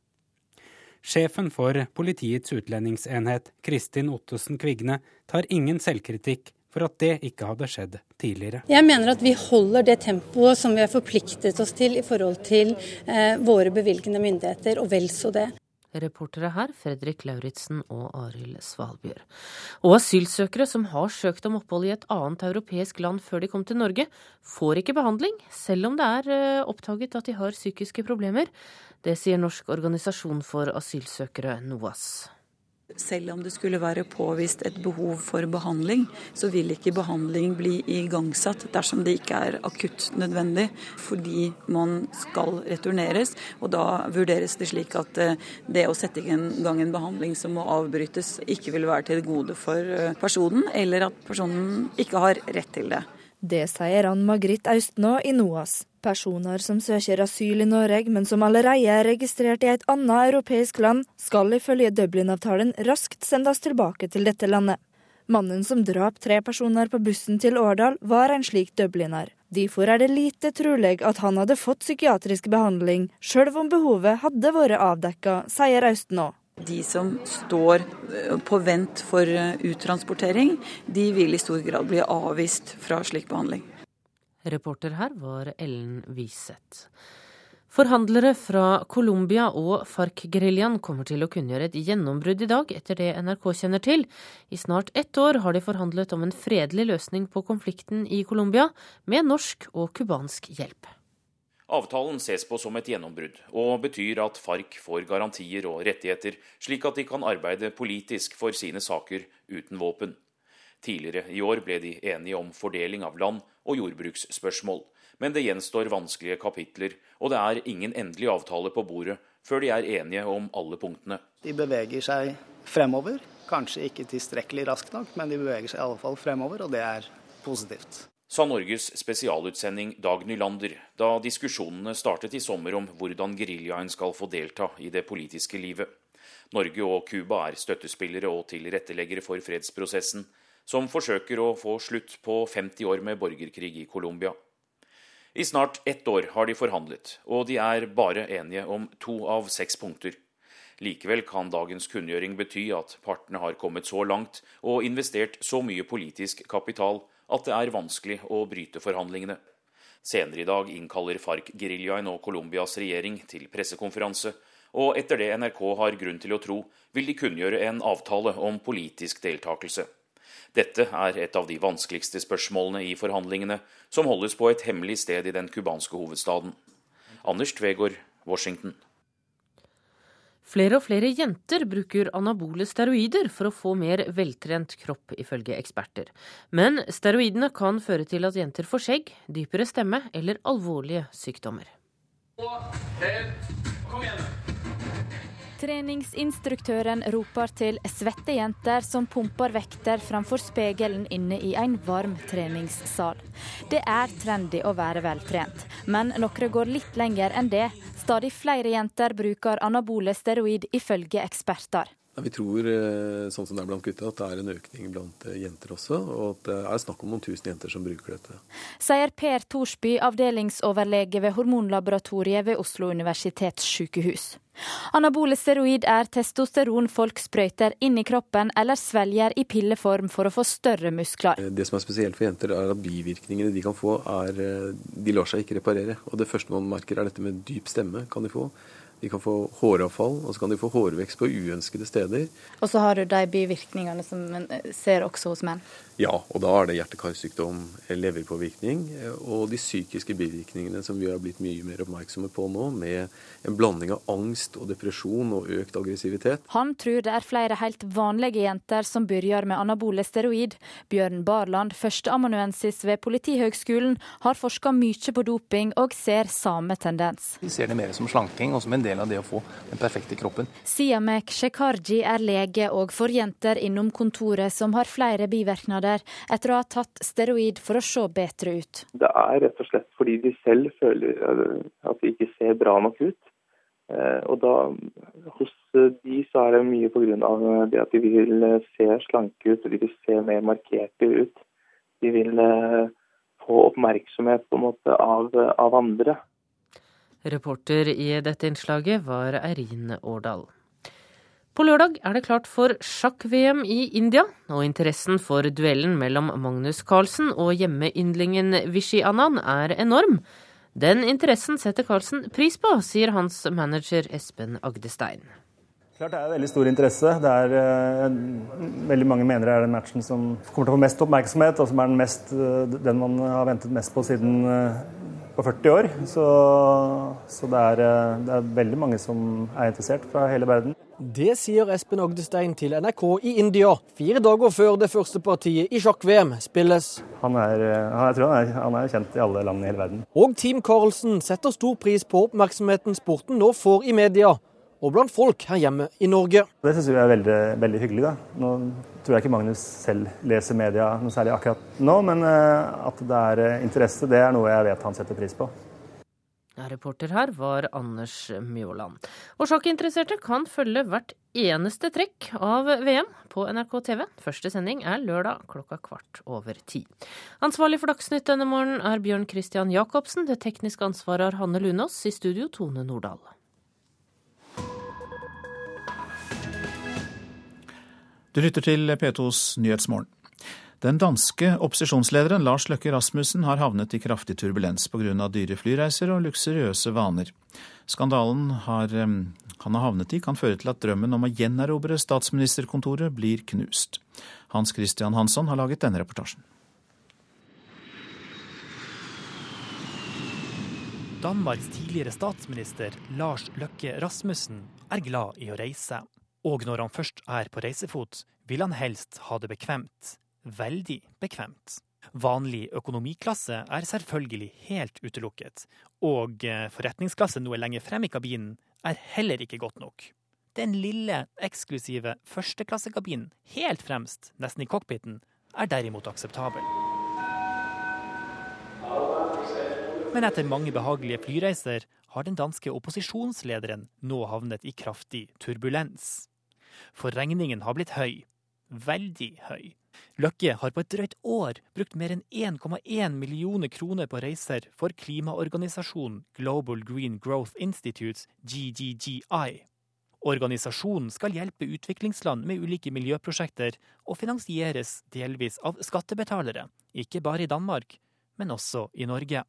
Speaker 42: Sjefen for Politiets utlendingsenhet, Kristin Ottesen Kvigne, tar ingen selvkritikk for at det ikke hadde skjedd tidligere.
Speaker 44: Jeg mener at vi holder det tempoet som vi har forpliktet oss til i forhold til eh, våre bevilgende myndigheter, og vel så det.
Speaker 35: Reportere her Fredrik Lauritzen og Arild Svalbjørg. Og asylsøkere som har søkt om opphold i et annet europeisk land før de kom til Norge, får ikke behandling, selv om det er eh, oppdaget at de har psykiske problemer. Det sier Norsk organisasjon for asylsøkere, NOAS.
Speaker 4: Selv om det skulle være påvist et behov for behandling, så vil ikke behandling bli igangsatt dersom det ikke er akutt nødvendig, fordi man skal returneres. Og da vurderes det slik at eh, det å sette i gang en behandling som må avbrytes, ikke vil være til gode for eh, personen, eller at personen ikke har rett til det.
Speaker 46: Det sier Ann Margrit Austnå i NOAS. Personer som søker asyl i Norge, men som allerede er registrert i et annet europeisk land, skal ifølge Dublin-avtalen raskt sendes tilbake til dette landet. Mannen som drap tre personer på bussen til Årdal, var en slik dubliner. Derfor er det lite trolig at han hadde fått psykiatrisk behandling, sjøl om behovet hadde vært avdekka, sier Austnå.
Speaker 4: De som står eh, på vent for eh, uttransportering, de vil i stor grad bli avvist fra slik behandling.
Speaker 35: Reporter her var Ellen Wiseth. Forhandlere fra Colombia og FARC-geriljaen kommer til å kunngjøre et gjennombrudd i dag, etter det NRK kjenner til. I snart ett år har de forhandlet om en fredelig løsning på konflikten i Colombia, med norsk og cubansk hjelp.
Speaker 37: Avtalen ses på som et gjennombrudd, og betyr at FARC får garantier og rettigheter, slik at de kan arbeide politisk for sine saker uten våpen. Tidligere i år ble de enige om fordeling av land og jordbruksspørsmål. Men det gjenstår vanskelige kapitler, og det er ingen endelig avtale på bordet før de er enige om alle punktene.
Speaker 51: De beveger seg fremover. Kanskje ikke tilstrekkelig raskt nok, men de beveger seg i alle fall fremover, og det er positivt.
Speaker 37: Sa Norges spesialutsending Dag Nylander da diskusjonene startet i sommer om hvordan geriljaen skal få delta i det politiske livet. Norge og Cuba er støttespillere og tilretteleggere for fredsprosessen som forsøker å få slutt på 50 år med borgerkrig i Colombia. I snart ett år har de forhandlet, og de er bare enige om to av seks punkter. Likevel kan dagens kunngjøring bety at partene har kommet så langt og investert så mye politisk kapital at det er vanskelig å bryte forhandlingene. Senere i dag innkaller FARC-geriljaen og Colombias regjering til pressekonferanse, og etter det NRK har grunn til å tro, vil de kunngjøre en avtale om politisk deltakelse. Dette er et av de vanskeligste spørsmålene i forhandlingene, som holdes på et hemmelig sted i den cubanske hovedstaden. Anders Tvegård, Washington.
Speaker 35: Flere og flere jenter bruker anabole steroider for å få mer veltrent kropp, ifølge eksperter. Men steroidene kan føre til at jenter får skjegg, dypere stemme eller alvorlige sykdommer.
Speaker 46: Kom igjen. Treningsinstruktøren roper til svette jenter som pumper vekter framfor spegelen inne i en varm treningssal. Det er trendy å være veltrent, men noen går litt lenger enn det. Stadig flere jenter bruker anabole steroid, ifølge eksperter.
Speaker 47: Vi tror eh, sånn som det er blant gutta, at det er en økning blant eh, jenter også. Og at det er snakk om noen tusen jenter som bruker dette.
Speaker 46: Sier Per Thorsby, avdelingsoverlege ved Hormonlaboratoriet ved Oslo universitetssykehus. Anabole steroid er testosteron folk sprøyter inn i kroppen eller svelger i pilleform for å få større muskler.
Speaker 47: Eh, det som er spesielt for jenter, er at bivirkningene de kan få, er De lar seg ikke reparere. Og det første man merker, er dette med dyp stemme kan de få. De kan få håravfall, og så kan de få hårvekst på uønskede steder.
Speaker 46: Og så har du de bivirkningene som man ser også hos menn?
Speaker 47: Ja, og da er det hjerte-karsykdom, leverpåvirkning og de psykiske bivirkningene som vi har blitt mye mer oppmerksomme på nå, med en blanding av angst og depresjon og økt aggressivitet.
Speaker 46: Han tror det er flere helt vanlige jenter som begynner med anabole steroid. Bjørn Barland, førsteamanuensis ved Politihøgskolen, har forska mye på doping og ser samme tendens.
Speaker 52: Vi ser det mer som slanking og som en del av det å få den perfekte kroppen.
Speaker 46: Siamek Shekarji er lege og for jenter innom kontoret som har flere bivirkninger måneder etter å ha tatt steroid for å se bedre ut.
Speaker 53: Det er rett og slett fordi de selv føler at de ikke ser bra nok ut. Eh, og da, hos de så er det mye pga. det at de vil se slanke ut, og de vil se mer markerte ut. De vil eh, få oppmerksomhet på en måte av, av andre.
Speaker 35: Reporter i dette innslaget var Eirin Årdal. På lørdag er det klart for sjakk-VM i India, og interessen for duellen mellom Magnus Carlsen og hjemmeyndlingen Vishy Anand er enorm. Den interessen setter Carlsen pris på, sier hans manager Espen Agdestein.
Speaker 15: Klart Det er veldig stor interesse. Det er uh, Veldig mange mener det er den matchen som kommer til å få mest oppmerksomhet, og som er den, mest, uh, den man har ventet mest på siden uh, på 40 år. Så, så det, er, det, er, veldig mange som er interessert fra hele verden.
Speaker 54: Det sier Espen Agdestein til NRK i India, fire dager før det første partiet i sjakk-VM spilles.
Speaker 55: Han er, jeg tror han er, han er kjent i alle land i hele verden.
Speaker 54: Og Team Carlsen setter stor pris på oppmerksomheten sporten nå får i media, og blant folk her hjemme i Norge.
Speaker 55: Det syns vi er veldig, veldig hyggelig. da. Nå tror jeg ikke Magnus selv leser media noe særlig akkurat nå, men eh, at det er eh, interesse, det er noe jeg vet han setter pris på.
Speaker 35: Reporter her var Anders Mjåland. Og sjakkinteresserte kan følge hvert eneste trekk av VM på NRK TV. Første sending er lørdag klokka kvart over ti. Ansvarlig for Dagsnytt denne morgenen er Bjørn Christian Jacobsen. Det tekniske ansvaret har Hanne Lunås. I studio Tone Nordahl.
Speaker 2: Du lytter til P2s Nyhetsmorgen. Den danske opposisjonslederen Lars Løkke Rasmussen har havnet i kraftig turbulens pga. dyre flyreiser og luksuriøse vaner. Skandalen har, han har havnet i kan føre til at drømmen om å gjenerobre statsministerkontoret blir knust. Hans Christian Hansson har laget denne reportasjen.
Speaker 49: Danmarks tidligere statsminister Lars Løkke Rasmussen er glad i å reise. Og når han først er på reisefot, vil han helst ha det bekvemt. Veldig bekvemt. Vanlig økonomiklasse er selvfølgelig helt utelukket, og eh, forretningsklasse noe lenger frem i kabinen er heller ikke godt nok. Den lille, eksklusive førsteklassekabinen helt fremst, nesten i cockpiten, er derimot akseptabel. Men etter mange behagelige flyreiser har den danske opposisjonslederen nå havnet i kraftig turbulens for regningen har blitt høy. Veldig høy. Løkke har på et drøyt år brukt mer enn 1,1 millioner kroner på reiser for klimaorganisasjonen Global Green Growth Institutes, GGGI. Organisasjonen skal hjelpe utviklingsland med ulike miljøprosjekter, og finansieres delvis av skattebetalere, ikke bare i Danmark, men også i Norge.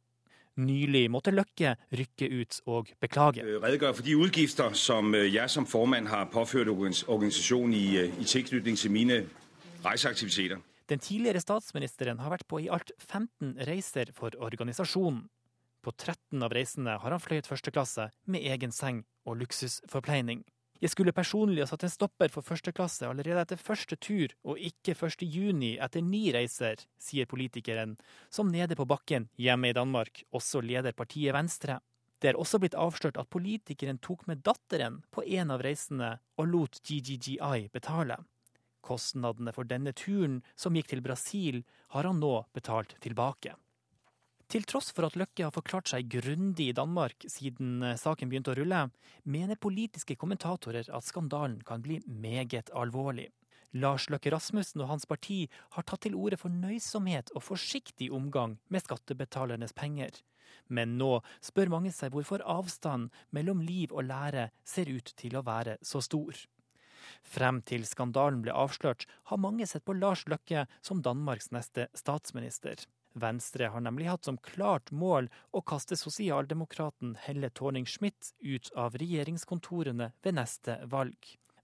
Speaker 49: Nylig måtte Løkke rykke ut og beklage.
Speaker 56: Redegjør for de utgifter som øh, jeg som formann har påført organisasjonen i, øh, i tilknytning til mine reiseaktiviteter.
Speaker 49: Den tidligere statsministeren har vært på i alt 15 reiser for organisasjonen. På 13 av reisene har han fløyet første klasse med egen seng og luksusforpleining. Jeg skulle personlig ha satt en stopper for første klasse allerede etter første tur, og ikke 1. juni etter ni reiser, sier politikeren, som nede på bakken hjemme i Danmark også leder partiet Venstre. Det er også blitt avslørt at politikeren tok med datteren på en av reisene og lot GGGI betale. Kostnadene for denne turen, som gikk til Brasil, har han nå betalt tilbake. Til tross for at Løkke har forklart seg grundig i Danmark siden eh, saken begynte å rulle, mener politiske kommentatorer at skandalen kan bli meget alvorlig. Lars Løkke Rasmussen og hans parti har tatt til orde for nøysomhet og forsiktig omgang med skattebetalernes penger. Men nå spør mange seg hvorfor avstanden mellom liv og lære ser ut til å være så stor. Frem til skandalen ble avslørt, har mange sett på Lars Løkke som Danmarks neste statsminister. Venstre har nemlig hatt som klart mål å kaste sosialdemokraten Helle Thorning-Schmidt ut av regjeringskontorene ved neste valg.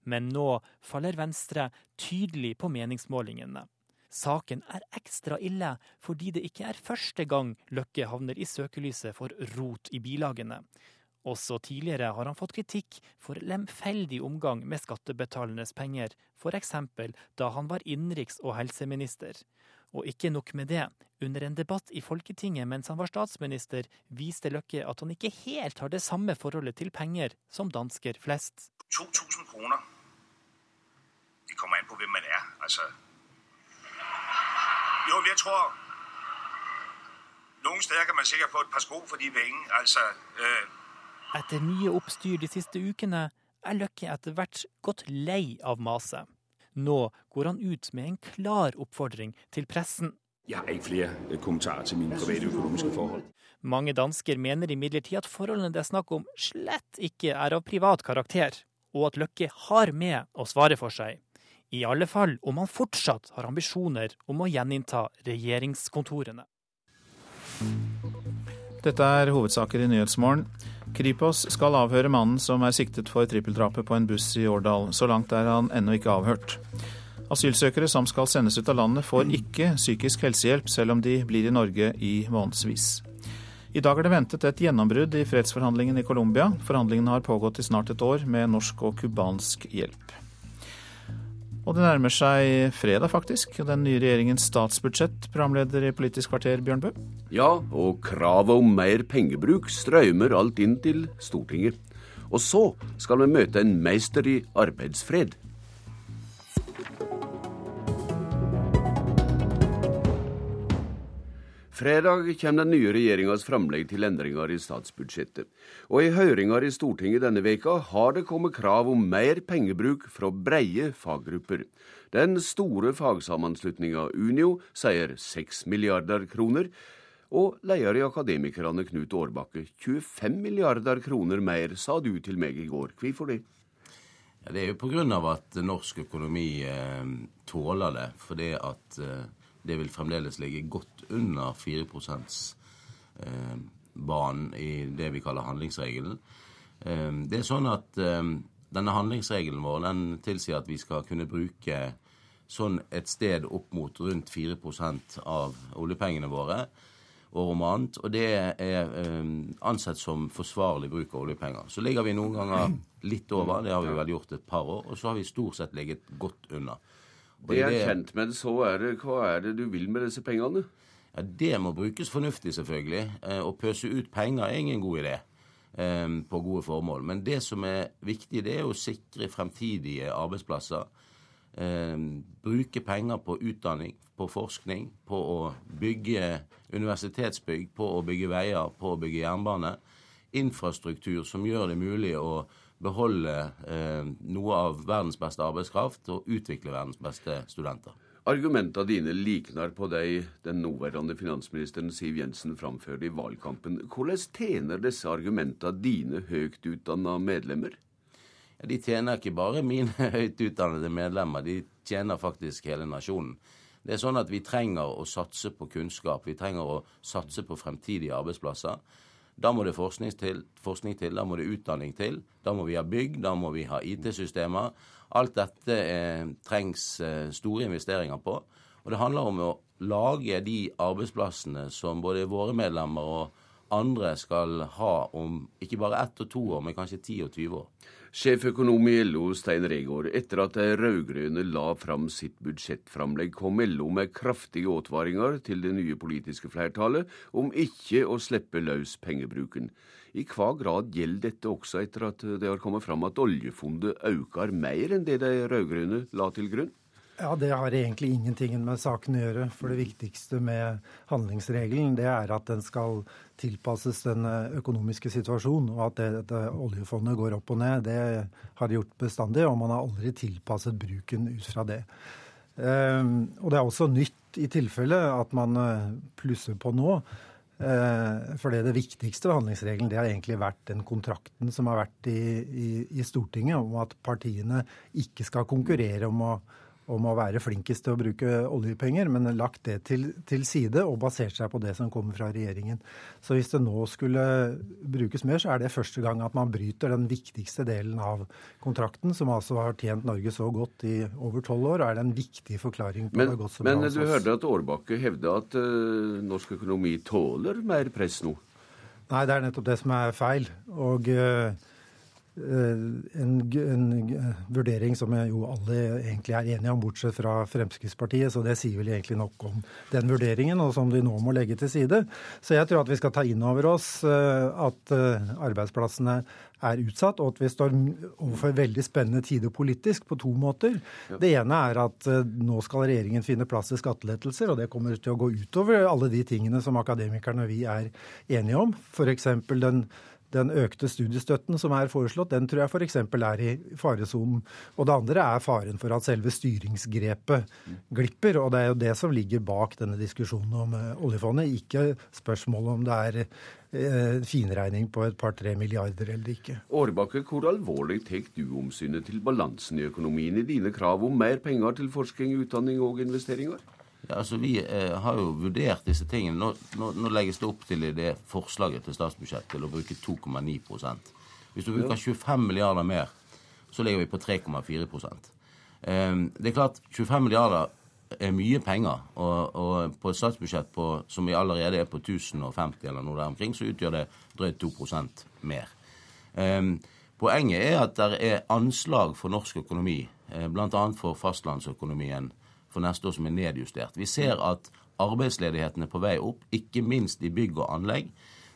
Speaker 49: Men nå faller Venstre tydelig på meningsmålingene. Saken er ekstra ille fordi det ikke er første gang Løkke havner i søkelyset for rot i bilagene. Også tidligere har han fått kritikk for lemfeldig omgang med skattebetalernes penger, f.eks. da han var innenriks- og helseminister. Og ikke nok med det. Under en debatt i Folketinget mens han var statsminister, viste Løkke at han ikke helt har det samme forholdet til penger som dansker flest.
Speaker 56: 2000 kroner. Det kommer an på hvem man er. Altså Jo, jeg tror Noen steder kan man sikkert få et par sko for de pengene. Altså øh...
Speaker 49: Etter mye oppstyr de siste ukene er Løkke etter hvert gått lei av maset. Nå går han ut med en klar oppfordring til pressen.
Speaker 56: Jeg har ikke flere øh, kommentarer til mine private økonomiske forhold.
Speaker 49: Mange dansker mener imidlertid at forholdene det er snakk om slett ikke er av privat karakter, og at Løkke har med å svare for seg. I alle fall om han fortsatt har ambisjoner om å gjeninnta regjeringskontorene.
Speaker 2: Dette er hovedsaker i Nyhetsmorgen. Kripos skal avhøre mannen som er siktet for trippeldrapet på en buss i Årdal. Så langt er han ennå ikke avhørt. Asylsøkere som skal sendes ut av landet, får ikke psykisk helsehjelp selv om de blir i Norge i månedsvis. I dag er det ventet et gjennombrudd i fredsforhandlingene i Colombia. Forhandlingene har pågått i snart et år med norsk og cubansk hjelp. Og det nærmer seg fredag, faktisk. og Den nye regjeringens statsbudsjett, programleder i Politisk kvarter, Bjørn Bø.
Speaker 57: Ja, og kravet om mer pengebruk strømmer alt inn til Stortinget. Og så skal vi møte en meister i arbeidsfred. Fredag kommer den nye regjeringas framlegg til endringer i statsbudsjettet. Og i høringer i Stortinget denne veka har det kommet krav om mer pengebruk fra breie faggrupper. Den store fagsammenslutninga Unio sier 6 milliarder kroner. Og leder i Akademikerne, Knut Årbakke, 25 milliarder kroner mer, sa du til meg i går. Hvorfor det?
Speaker 58: Ja, det er jo pga. at norsk økonomi eh, tåler det. Fordi at eh, det vil fremdeles ligge godt under 4 %-banen i det vi kaller handlingsregelen. Eh, det er sånn at eh, denne handlingsregelen vår den tilsier at vi skal kunne bruke sånn et sted opp mot rundt 4% av oljepengene våre år om annet. Og det er ansett som forsvarlig bruk av oljepenger. Så ligger vi noen ganger litt over, det har vi vel gjort et par år, og så har vi stort sett ligget godt under.
Speaker 57: Det er kjent, men så er det, hva er det du vil med disse pengene?
Speaker 58: Ja, Det må brukes fornuftig, selvfølgelig. Eh, å pøse ut penger er ingen god idé eh, på gode formål. Men det som er viktig, det er å sikre fremtidige arbeidsplasser. Eh, bruke penger på utdanning, på forskning, på å bygge universitetsbygg, på å bygge veier, på å bygge jernbane. Infrastruktur som gjør det mulig å beholde eh, noe av verdens beste arbeidskraft og utvikle verdens beste studenter.
Speaker 57: Argumentene dine likner på de den nåværende finansministeren Siv Jensen framførte i valgkampen. Hvordan tjener disse argumentene dine høyt utdanna medlemmer?
Speaker 58: Ja, de tjener ikke bare mine <laughs> høyt utdannede medlemmer, de tjener faktisk hele nasjonen. Det er sånn at Vi trenger å satse på kunnskap, vi trenger å satse på fremtidige arbeidsplasser. Da må det forskning til, forskning til, da må det utdanning til. Da må vi ha bygg, da må vi ha IT-systemer. Alt dette eh, trengs eh, store investeringer på. Og det handler om å lage de arbeidsplassene som både våre medlemmer og andre skal ha om ikke bare ett og to år, men kanskje ti og 20 år.
Speaker 57: Sjeføkonom i LO Stein Regaard, etter at de rød-grønne la fram sitt budsjettframlegg, kom LO med kraftige advaringer til det nye politiske flertallet om ikke å slippe løs pengebruken. I hva grad gjelder dette også etter at det har kommet fram at oljefondet øker mer enn det de rød-grønne la til grunn?
Speaker 59: Ja, Det har egentlig ingenting med saken å gjøre. For det viktigste med handlingsregelen det er at den skal tilpasses den økonomiske situasjonen. Og at det, det, oljefondet går opp og ned, det har det gjort bestandig. Og man har aldri tilpasset bruken ut fra det. Um, og det er også nytt i tilfelle at man eh, plusser på nå. Uh, for det, det viktigste ved handlingsregelen det har egentlig vært den kontrakten som har vært i, i, i Stortinget om at partiene ikke skal konkurrere om å om å være flinkest til å bruke oljepenger, men lagt det til, til, side og basert seg på det som kommer fra regjeringen. Så hvis det nå skulle brukes mer, så er det første gang at man bryter den viktigste delen av kontrakten, som altså har tjent Norge så godt i over tolv år, og er det en viktig forklaring på
Speaker 57: men,
Speaker 59: det godt
Speaker 57: som
Speaker 59: Men
Speaker 57: du hørte at Årbakke hevda at uh, norsk økonomi tåler mer press nå?
Speaker 59: Nei, det er nettopp det som er feil. Og uh, en, en, vurdering som jo alle egentlig er enige om, bortsett fra Fremskrittspartiet. Så det sier vel egentlig nok om den vurderingen, og som de nå må legge til side. Så jeg tror at vi skal ta inn over oss eh, at eh, arbeidsplassene er utsatt, og at vi står overfor veldig spennende tider politisk på to måter. Det ene er at nå skal regjeringen finne plass til skattelettelser, og det kommer til å gå utover alle de tingene som akademikerne og vi er enige om. F.eks. den den økte studiestøtten som er foreslått, den tror jeg f.eks. er i faresonen. Og det andre er faren for at selve styringsgrepet glipper. Og det er jo det som ligger bak denne diskusjonen om uh, oljefondet, ikke spørsmålet om det er uh, finregning på et par-tre milliarder eller ikke.
Speaker 57: Årbakke, hvor alvorlig tar du omsynet til balansen i økonomien i dine krav om mer penger til forskning, utdanning og investeringer?
Speaker 58: Ja, altså Vi eh, har jo vurdert disse tingene. Nå, nå, nå, legges det opp til i det forslaget til statsbudsjett til å bruke 2,9% Hvis du bruker 25 milliarder mer, så ligger vi på 3,4 eh, Det er klart, 25 milliarder er mye penger. Og, og på et statsbudsjett på, som vi allerede er på 1050 eller noe der omkring, så utgjør det drøyt 2% mer. Eh, poenget er at det er anslag for norsk økonomi, eh, bl.a. for fastlandsøkonomien for neste år, som er nedjustert. Vi ser at arbeidsledigheten er på vei opp, ikke minst i bygg og anlegg.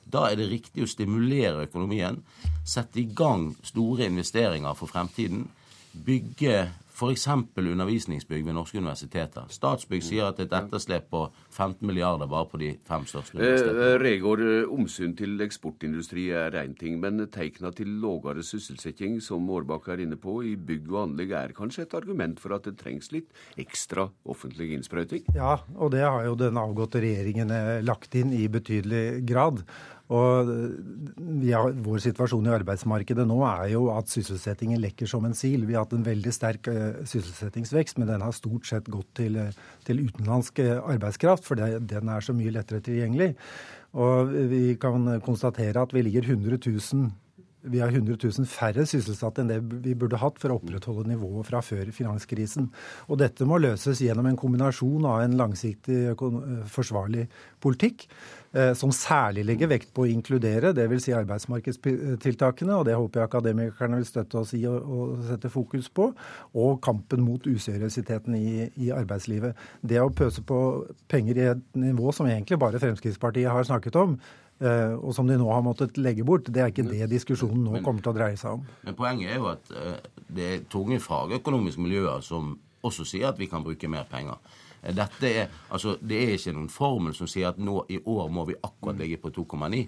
Speaker 58: Da er det riktig å stimulere økonomien, sette i gang store investeringer for fremtiden, bygge f.eks. undervisningsbygg ved norske universiteter. Statsbygg sier at det er et etterslep på 15 milliarder bare på de fem største universitetene.
Speaker 57: Eh, Regård, eh, omsyn til eksportindustri er én ting, men tegna til lavere sysselsetting, som Årbakk er inne på, i bygg og anlegg er kanskje et argument for at det trengs litt ekstra offentlig innsprøyting?
Speaker 59: Ja, og det har jo den avgåtte regjeringen eh, lagt inn i betydelig grad. Og ja, Vår situasjon i arbeidsmarkedet nå er jo at sysselsettingen lekker som en sil. Vi har hatt en veldig sterk uh, sysselsettingsvekst, men den har stort sett gått til, til utenlandsk arbeidskraft, for det, den er så mye lettere tilgjengelig. Og vi kan konstatere at vi ligger 100 000 vi har 100 000 færre sysselsatte enn det vi burde hatt for å opprettholde nivået fra før finanskrisen. Og dette må løses gjennom en kombinasjon av en langsiktig forsvarlig politikk Eh, som særlig legger vekt på å inkludere, dvs. Si arbeidsmarkedstiltakene, og det håper jeg akademikerne vil støtte oss i og, sette fokus på, og kampen mot useriøsiteten i, i, arbeidslivet. Det å pøse på penger i et nivå som egentlig bare Fremskrittspartiet har snakket om, eh, og som de nå har måttet legge bort, det er ikke det diskusjonen nå kommer til å dreie seg om.
Speaker 58: Men poenget er jo at eh, det er tunge fagøkonomiske miljøer som også sier at vi kan bruke mer penger. Dette er, altså, det er ikke noen formel som sier at nå i år må vi akkurat ligge på 2,9.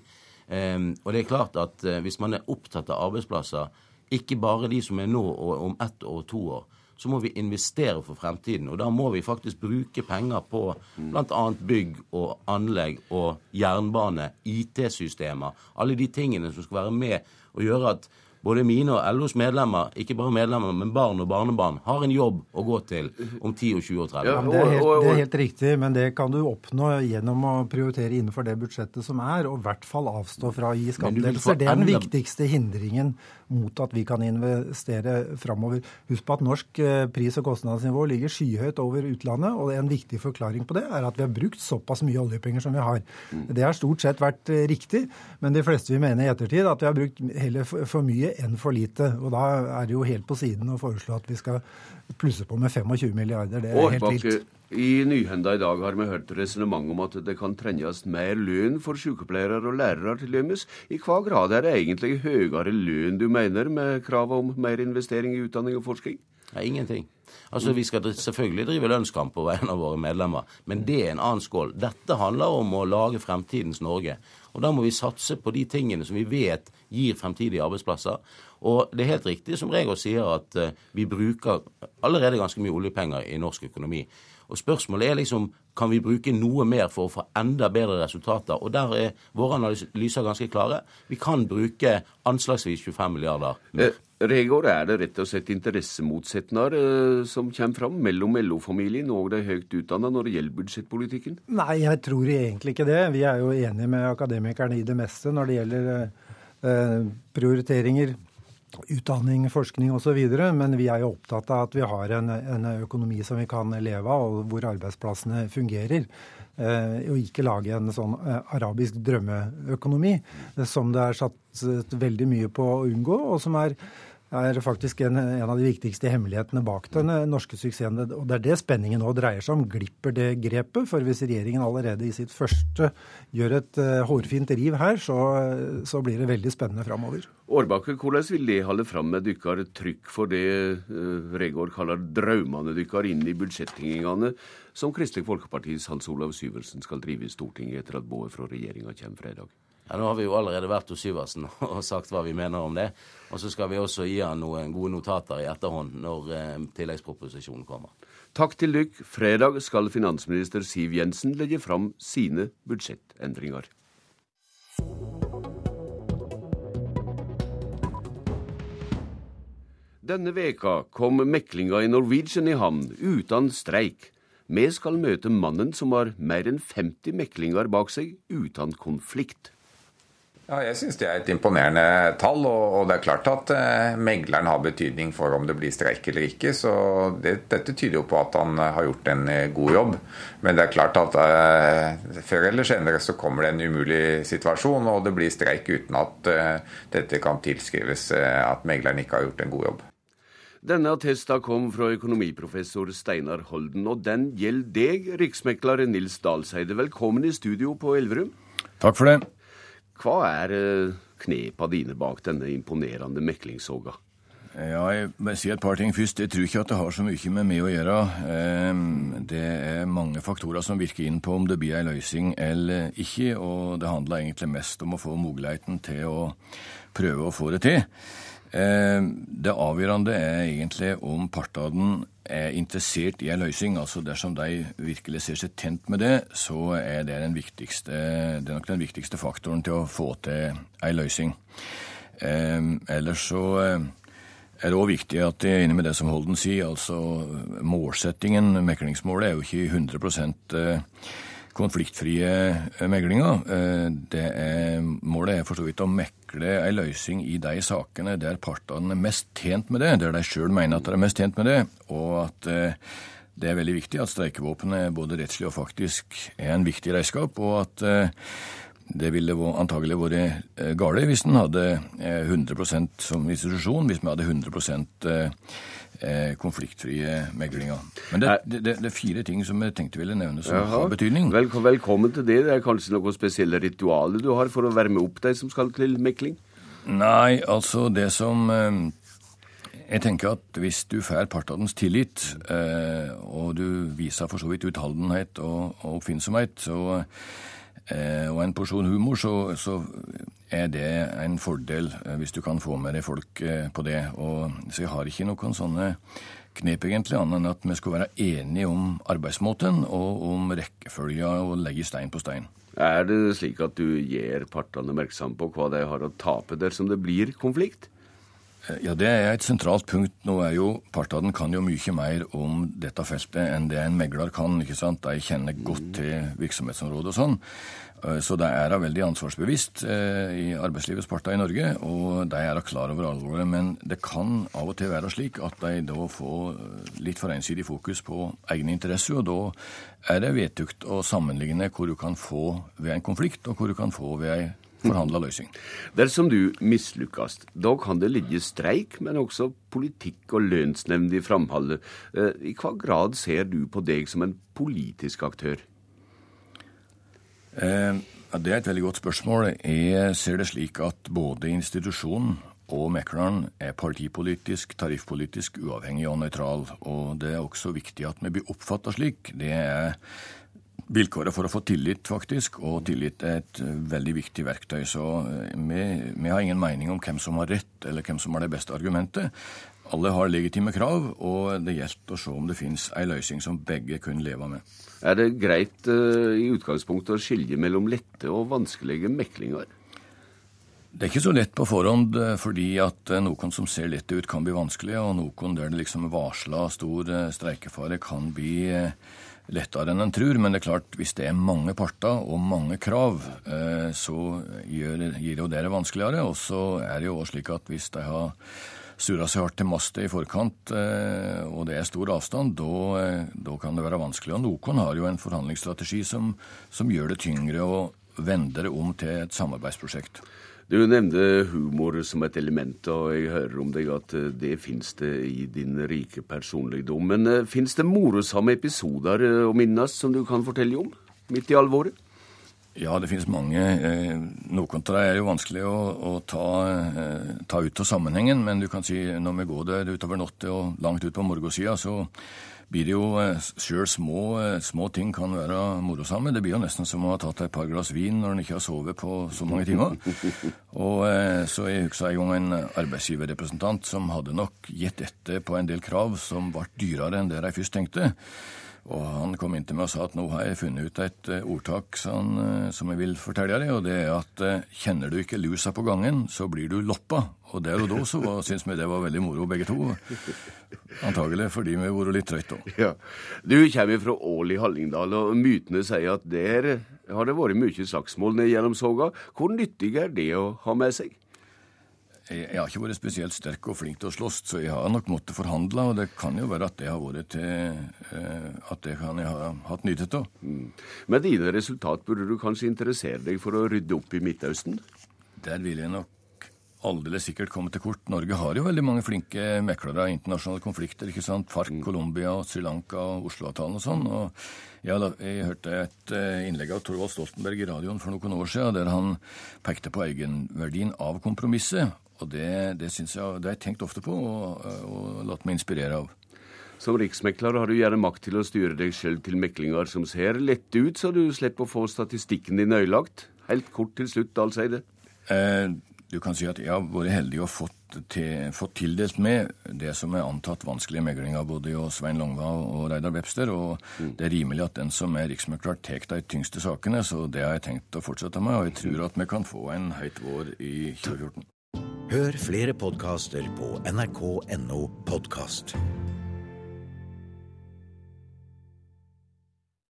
Speaker 58: Um, og det er klart at uh, Hvis man er opptatt av arbeidsplasser, ikke bare de som er nå og om ett år og to år, så må vi investere for fremtiden. Og da må vi faktisk bruke penger på bl.a. bygg og anlegg og jernbane, IT-systemer. Alle de tingene som skal være med og gjøre at både mine og LOs medlemmer, ikke bare medlemmer, men barn og barnebarn, har en jobb å gå til om 10 og 20 og 30
Speaker 59: år. Ja, det, er helt, det er helt riktig, men det kan du oppnå gjennom å prioritere innenfor det budsjettet som er, og i hvert fall avstå fra å gi skattelettelser. Det er den viktigste hindringen mot at vi kan investere framover. Husk på at norsk eh, pris- og kostnadsnivå ligger skyhøyt over utlandet, og en viktig forklaring på det er at vi har brukt såpass mye oljepenger som vi har. Mm. Det har stort sett vært eh, riktig, men de fleste vil mene i ettertid at vi har brukt heller for mye enn for lite. Og da er det jo helt på siden å foreslå at vi skal plusse på med 25 milliarder. Det er helt vilt.
Speaker 57: I Nyhenda i dag har vi hørt resonnement om at det kan trenges mer lønn for sykepleiere og lærere til dømes. I hva grad er det egentlig høyere lønn du mener med krav om mer investering i utdanning og forskning?
Speaker 58: Nei, ingenting. Altså, Vi skal selvfølgelig drive lønnskamp på vegne av våre medlemmer, men det er en annen skål. Dette handler om å lage fremtidens Norge. Og Da må vi satse på de tingene som vi vet gir fremtidige arbeidsplasser. Og det er helt riktig som Regård sier, at uh, vi bruker allerede ganske mye oljepenger i norsk økonomi. Og Spørsmålet er liksom kan vi bruke noe mer for å få enda bedre resultater. Og Der er våre analyser ganske klare. Vi kan bruke anslagsvis 25 milliarder.
Speaker 57: mer. Regård, er det rett og slett interessemotsetninger eh, som kommer fram mellom LO-familien og de høyt utdanna når det gjelder budsjettpolitikken?
Speaker 59: Nei, jeg tror egentlig ikke det. Vi er jo enige med akademikerne i det meste når det gjelder eh, prioriteringer utdanning, forskning osv. Men vi er jo opptatt av at vi har en, en, økonomi som vi kan leve av, og hvor arbeidsplassene fungerer. Eh, og ikke lage en sånn eh, arabisk drømmeøkonomi som det er satt veldig mye på å unngå, og som er er faktisk en, en, av de viktigste hemmelighetene bak den norske suksessen. Og det er det spenningen nå dreier seg om. Glipper det grepet? For hvis regjeringen allerede i sitt første gjør et hårfint riv her, så, så, blir det veldig spennende framover.
Speaker 57: Årbakke, hvordan vil det holde fram med dykkar trykk for det uh, Regård kaller drømmene dykkar inn i budsjettingene som Kristelig Folkepartis Hans Olav Syversen skal drive i Stortinget etter at boet fra regjeringa kommer fredag?
Speaker 58: Ja, Nå har vi jo allerede vært hos Syversen <laughs> og sagt hva vi mener om det. Og så skal vi også gi han noen gode notater i etterhånd når eh, tilleggsproposisjonen kommer.
Speaker 57: Takk til dykk. Fredag skal finansminister Siv Jensen legge fram sine budsjettendringer. Denne veka kom meklinga i Norwegian i havn uten streik. Vi skal møte mannen som har mer enn 50 meklinger bak seg uten konflikt.
Speaker 60: Ja, Jeg syns det er et imponerende tall. Og, det er klart at eh, megleren har betydning for om det blir streik eller ikke. Så det, dette tyder jo på at han har gjort en eh, god jobb. Men det er klart at eh, før eller senere så kommer det en umulig situasjon, og det blir streik uten at eh, dette kan tilskrives eh, at megleren ikke har gjort en god jobb.
Speaker 57: Denne attesta kom fra økonomiprofessor Steinar Holden, og den gjelder deg, riksmekler Nils Dalseide. Velkommen i studio på Elverum.
Speaker 61: Takk for det.
Speaker 57: Hva er eh, knepa dine bak denne imponerende meklingssoga?
Speaker 61: Ja, jeg må si et par ting først. Jeg tror ikke at det har så mye med meg å gjøre. Ehm, det er mange faktorer som virker inn på om det blir ei løsning eller ikke, og det handler egentlig mest om å få muligheten til å prøve å få det til. Ehm, det avgjørende er egentlig om partene er interessert i en løsning. Altså dersom de virkelig ser seg tent med det, så er det, den viktigste, det nok den viktigste faktoren til å få til en løsning. Ehm, ellers så eh, er det òg viktig at jeg er enig med det som Holden sier. altså Målsettingen, meklingsmålet, er jo ikke 100 konfliktfrie meglinga. meglinger. Eh, er, målet er for så vidt å mekle ei løsning i de sakene der partene er mest tjent med det, der de sjøl mener at de er mest tjent med det, og at eh, det er veldig viktig at streikevåpenet både rettslig og faktisk er en viktig redskap, og at det ville antagelig vært galt hvis en hadde 100% som institusjon, hvis vi hadde 100 Eh, konfliktfrie meglinga. Men det, det, det, er fire ting som jeg tenkte ville nevne som Jaha. har betydning.
Speaker 57: Vel, velkommen til det. Det er kanskje noen spesielle ritualer du har for å varme opp de som skal til mekling?
Speaker 61: Nei, altså det som eh, Jeg tenker at hvis du får partenes tillit, eh, og du viser for så vidt utholdenhet og, og oppfinnsomhet, så Eh, og en porsjon humor, så, så, er det en fordel eh, hvis du kan få med deg folk eh, på det. Og, så jeg har ikke noen sånne knep, egentlig, annet enn at vi skal være enige om arbeidsmåten og om rekkefølga og legge stein på stein.
Speaker 57: Er det slik at du gir partene oppmerksom på hva de har å tape dersom det blir konflikt?
Speaker 61: Ja, det er et sentralt punkt. Nå er jo Partene kan jo mye mer om dette feltet enn det en megler kan. ikke sant? De kjenner godt til virksomhetsområdet og sånn. Eh, så de er veldig ansvarsbevisst eh, i arbeidslivets parter i Norge, og de er klar over alvoret. Men det kan av og til være slik at de da får eh, litt for ensidig fokus på egne interesser, og da er det vedtukt å sammenligne hvor du kan få ved en konflikt, og hvor du kan få ved ei forhandla løsning.
Speaker 57: Dersom du mislykkes, da kan det ligge streik, men også politikk og lønnsnemnd i framholdet. I hva grad ser du på deg som en politisk aktør?
Speaker 61: Eh, det er et veldig godt spørsmål. Jeg ser det slik at både institusjonen og mekleren er partipolitisk, tariffpolitisk uavhengig og nøytral. Og det er også viktig at vi blir oppfatta slik. Det er vilkåret for å få tillit, faktisk. Og tillit er et veldig viktig verktøy. Så eh, vi, vi har ingen mening om hvem som har rett, eller hvem som har det beste argumentet. Alle har legitime krav, og det gjelder å se om det finnes ei løsning som begge kunne leve med.
Speaker 57: Er det greit uh, i utgangspunktet å skilje mellom lette og vanskelige meklinger?
Speaker 61: Det er ikke så lett på forhånd, eh, fordi at eh, noen som ser lett ut, kan bli vanskelig, og noen der det liksom varsla stor streikefare, kan bli lettere enn en tror. Men det er klart, hvis det er mange parter og mange krav, så gir det jo det vanskeligere. Og så er det jo også slik at hvis de har surra seg hardt til mastet i forkant, eh, og det er stor avstand, eh, da kan det være vanskelig. Og Nokon har jo en forhandlingsstrategi som, som gjør det tyngre å vende det om til et samarbeidsprosjekt.
Speaker 57: Du nevnte humor som et element, og jeg hører om deg at eh, det finnes det i din rike personligdom. Men finnes det morosamme episoder å minnes som du kan fortelle om, midt i alvoret?
Speaker 61: Ja, det finnes mange. Eh, noen av dem er jo vanskelig å, å ta, eh, ta, ut av sammenhengen, men du kan si når vi går der utover natta og langt ut på morgensida, så blir det jo eh, sjøl små, små, ting kan være morosamme. Det blir jo nesten som å ha tatt et par glass vin når en ikke har sovet på så mange timer. Og så Jeg husker en gang en arbeidsgiverrepresentant som hadde nok gitt etter på en del krav som ble dyrere enn det de først tenkte. Og han kom inn til meg og sa at nå har jeg funnet ut et ordtak uh, som jeg vil fortelle deg, og det er at kjenner du ikke lusa på gangen, så blir du loppa. Og der og da så syns vi det var veldig moro, begge to. Antagelig fordi vi har vært litt trøtte òg.
Speaker 57: Ja. Du kommer fra Ål i Hallingdal, og mytene sier at der har det vært mye slagsmål ned gjennom soga. Hvor nyttig er det å ha med seg?
Speaker 61: Jeg, har ikke vært spesielt sterk og flink til å slåss, så jeg har nok måttet forhandle. Og det kan jo være at det har vært til eh, At det kan jeg ha hatt nytte av. Mm.
Speaker 57: Med dine resultat burde du kanskje interessere deg for å rydde opp i Midtøsten?
Speaker 61: Der vil jeg nok aldeles sikkert komme til kort. Norge har jo veldig mange flinke meklere av internasjonale konflikter. ikke sant? FARC, mm. Colombia, Sri Lanka, Oslo-avtalen og sånn. og jeg, jeg, hørte et eh, innlegg av Torvald Stoltenberg i radioen for noen år siden der han pekte på egenverdien av kompromisset. Og det, det, jeg, det har jeg tenkt ofte på og, og latt meg inspirere av.
Speaker 57: Som riksmekler har du gjerne makt til å styre deg selv til meklinger som ser lette ut, så du slipper å få statistikken din ødelagt. Helt kort til slutt, Alseide.
Speaker 61: Eh, du kan si at jeg har vært heldig og fått, til, fått tildelt med det som er antatt vanskelige meglinger både hos Svein Longva og Reidar Webster. Og mm. det er rimelig at den som er riksmekler, tar de tyngste sakene. Så det har jeg tenkt å fortsette med, og jeg tror at vi kan få en høyt vår i 2014.
Speaker 62: Hør flere podkaster på nrk.no podkast.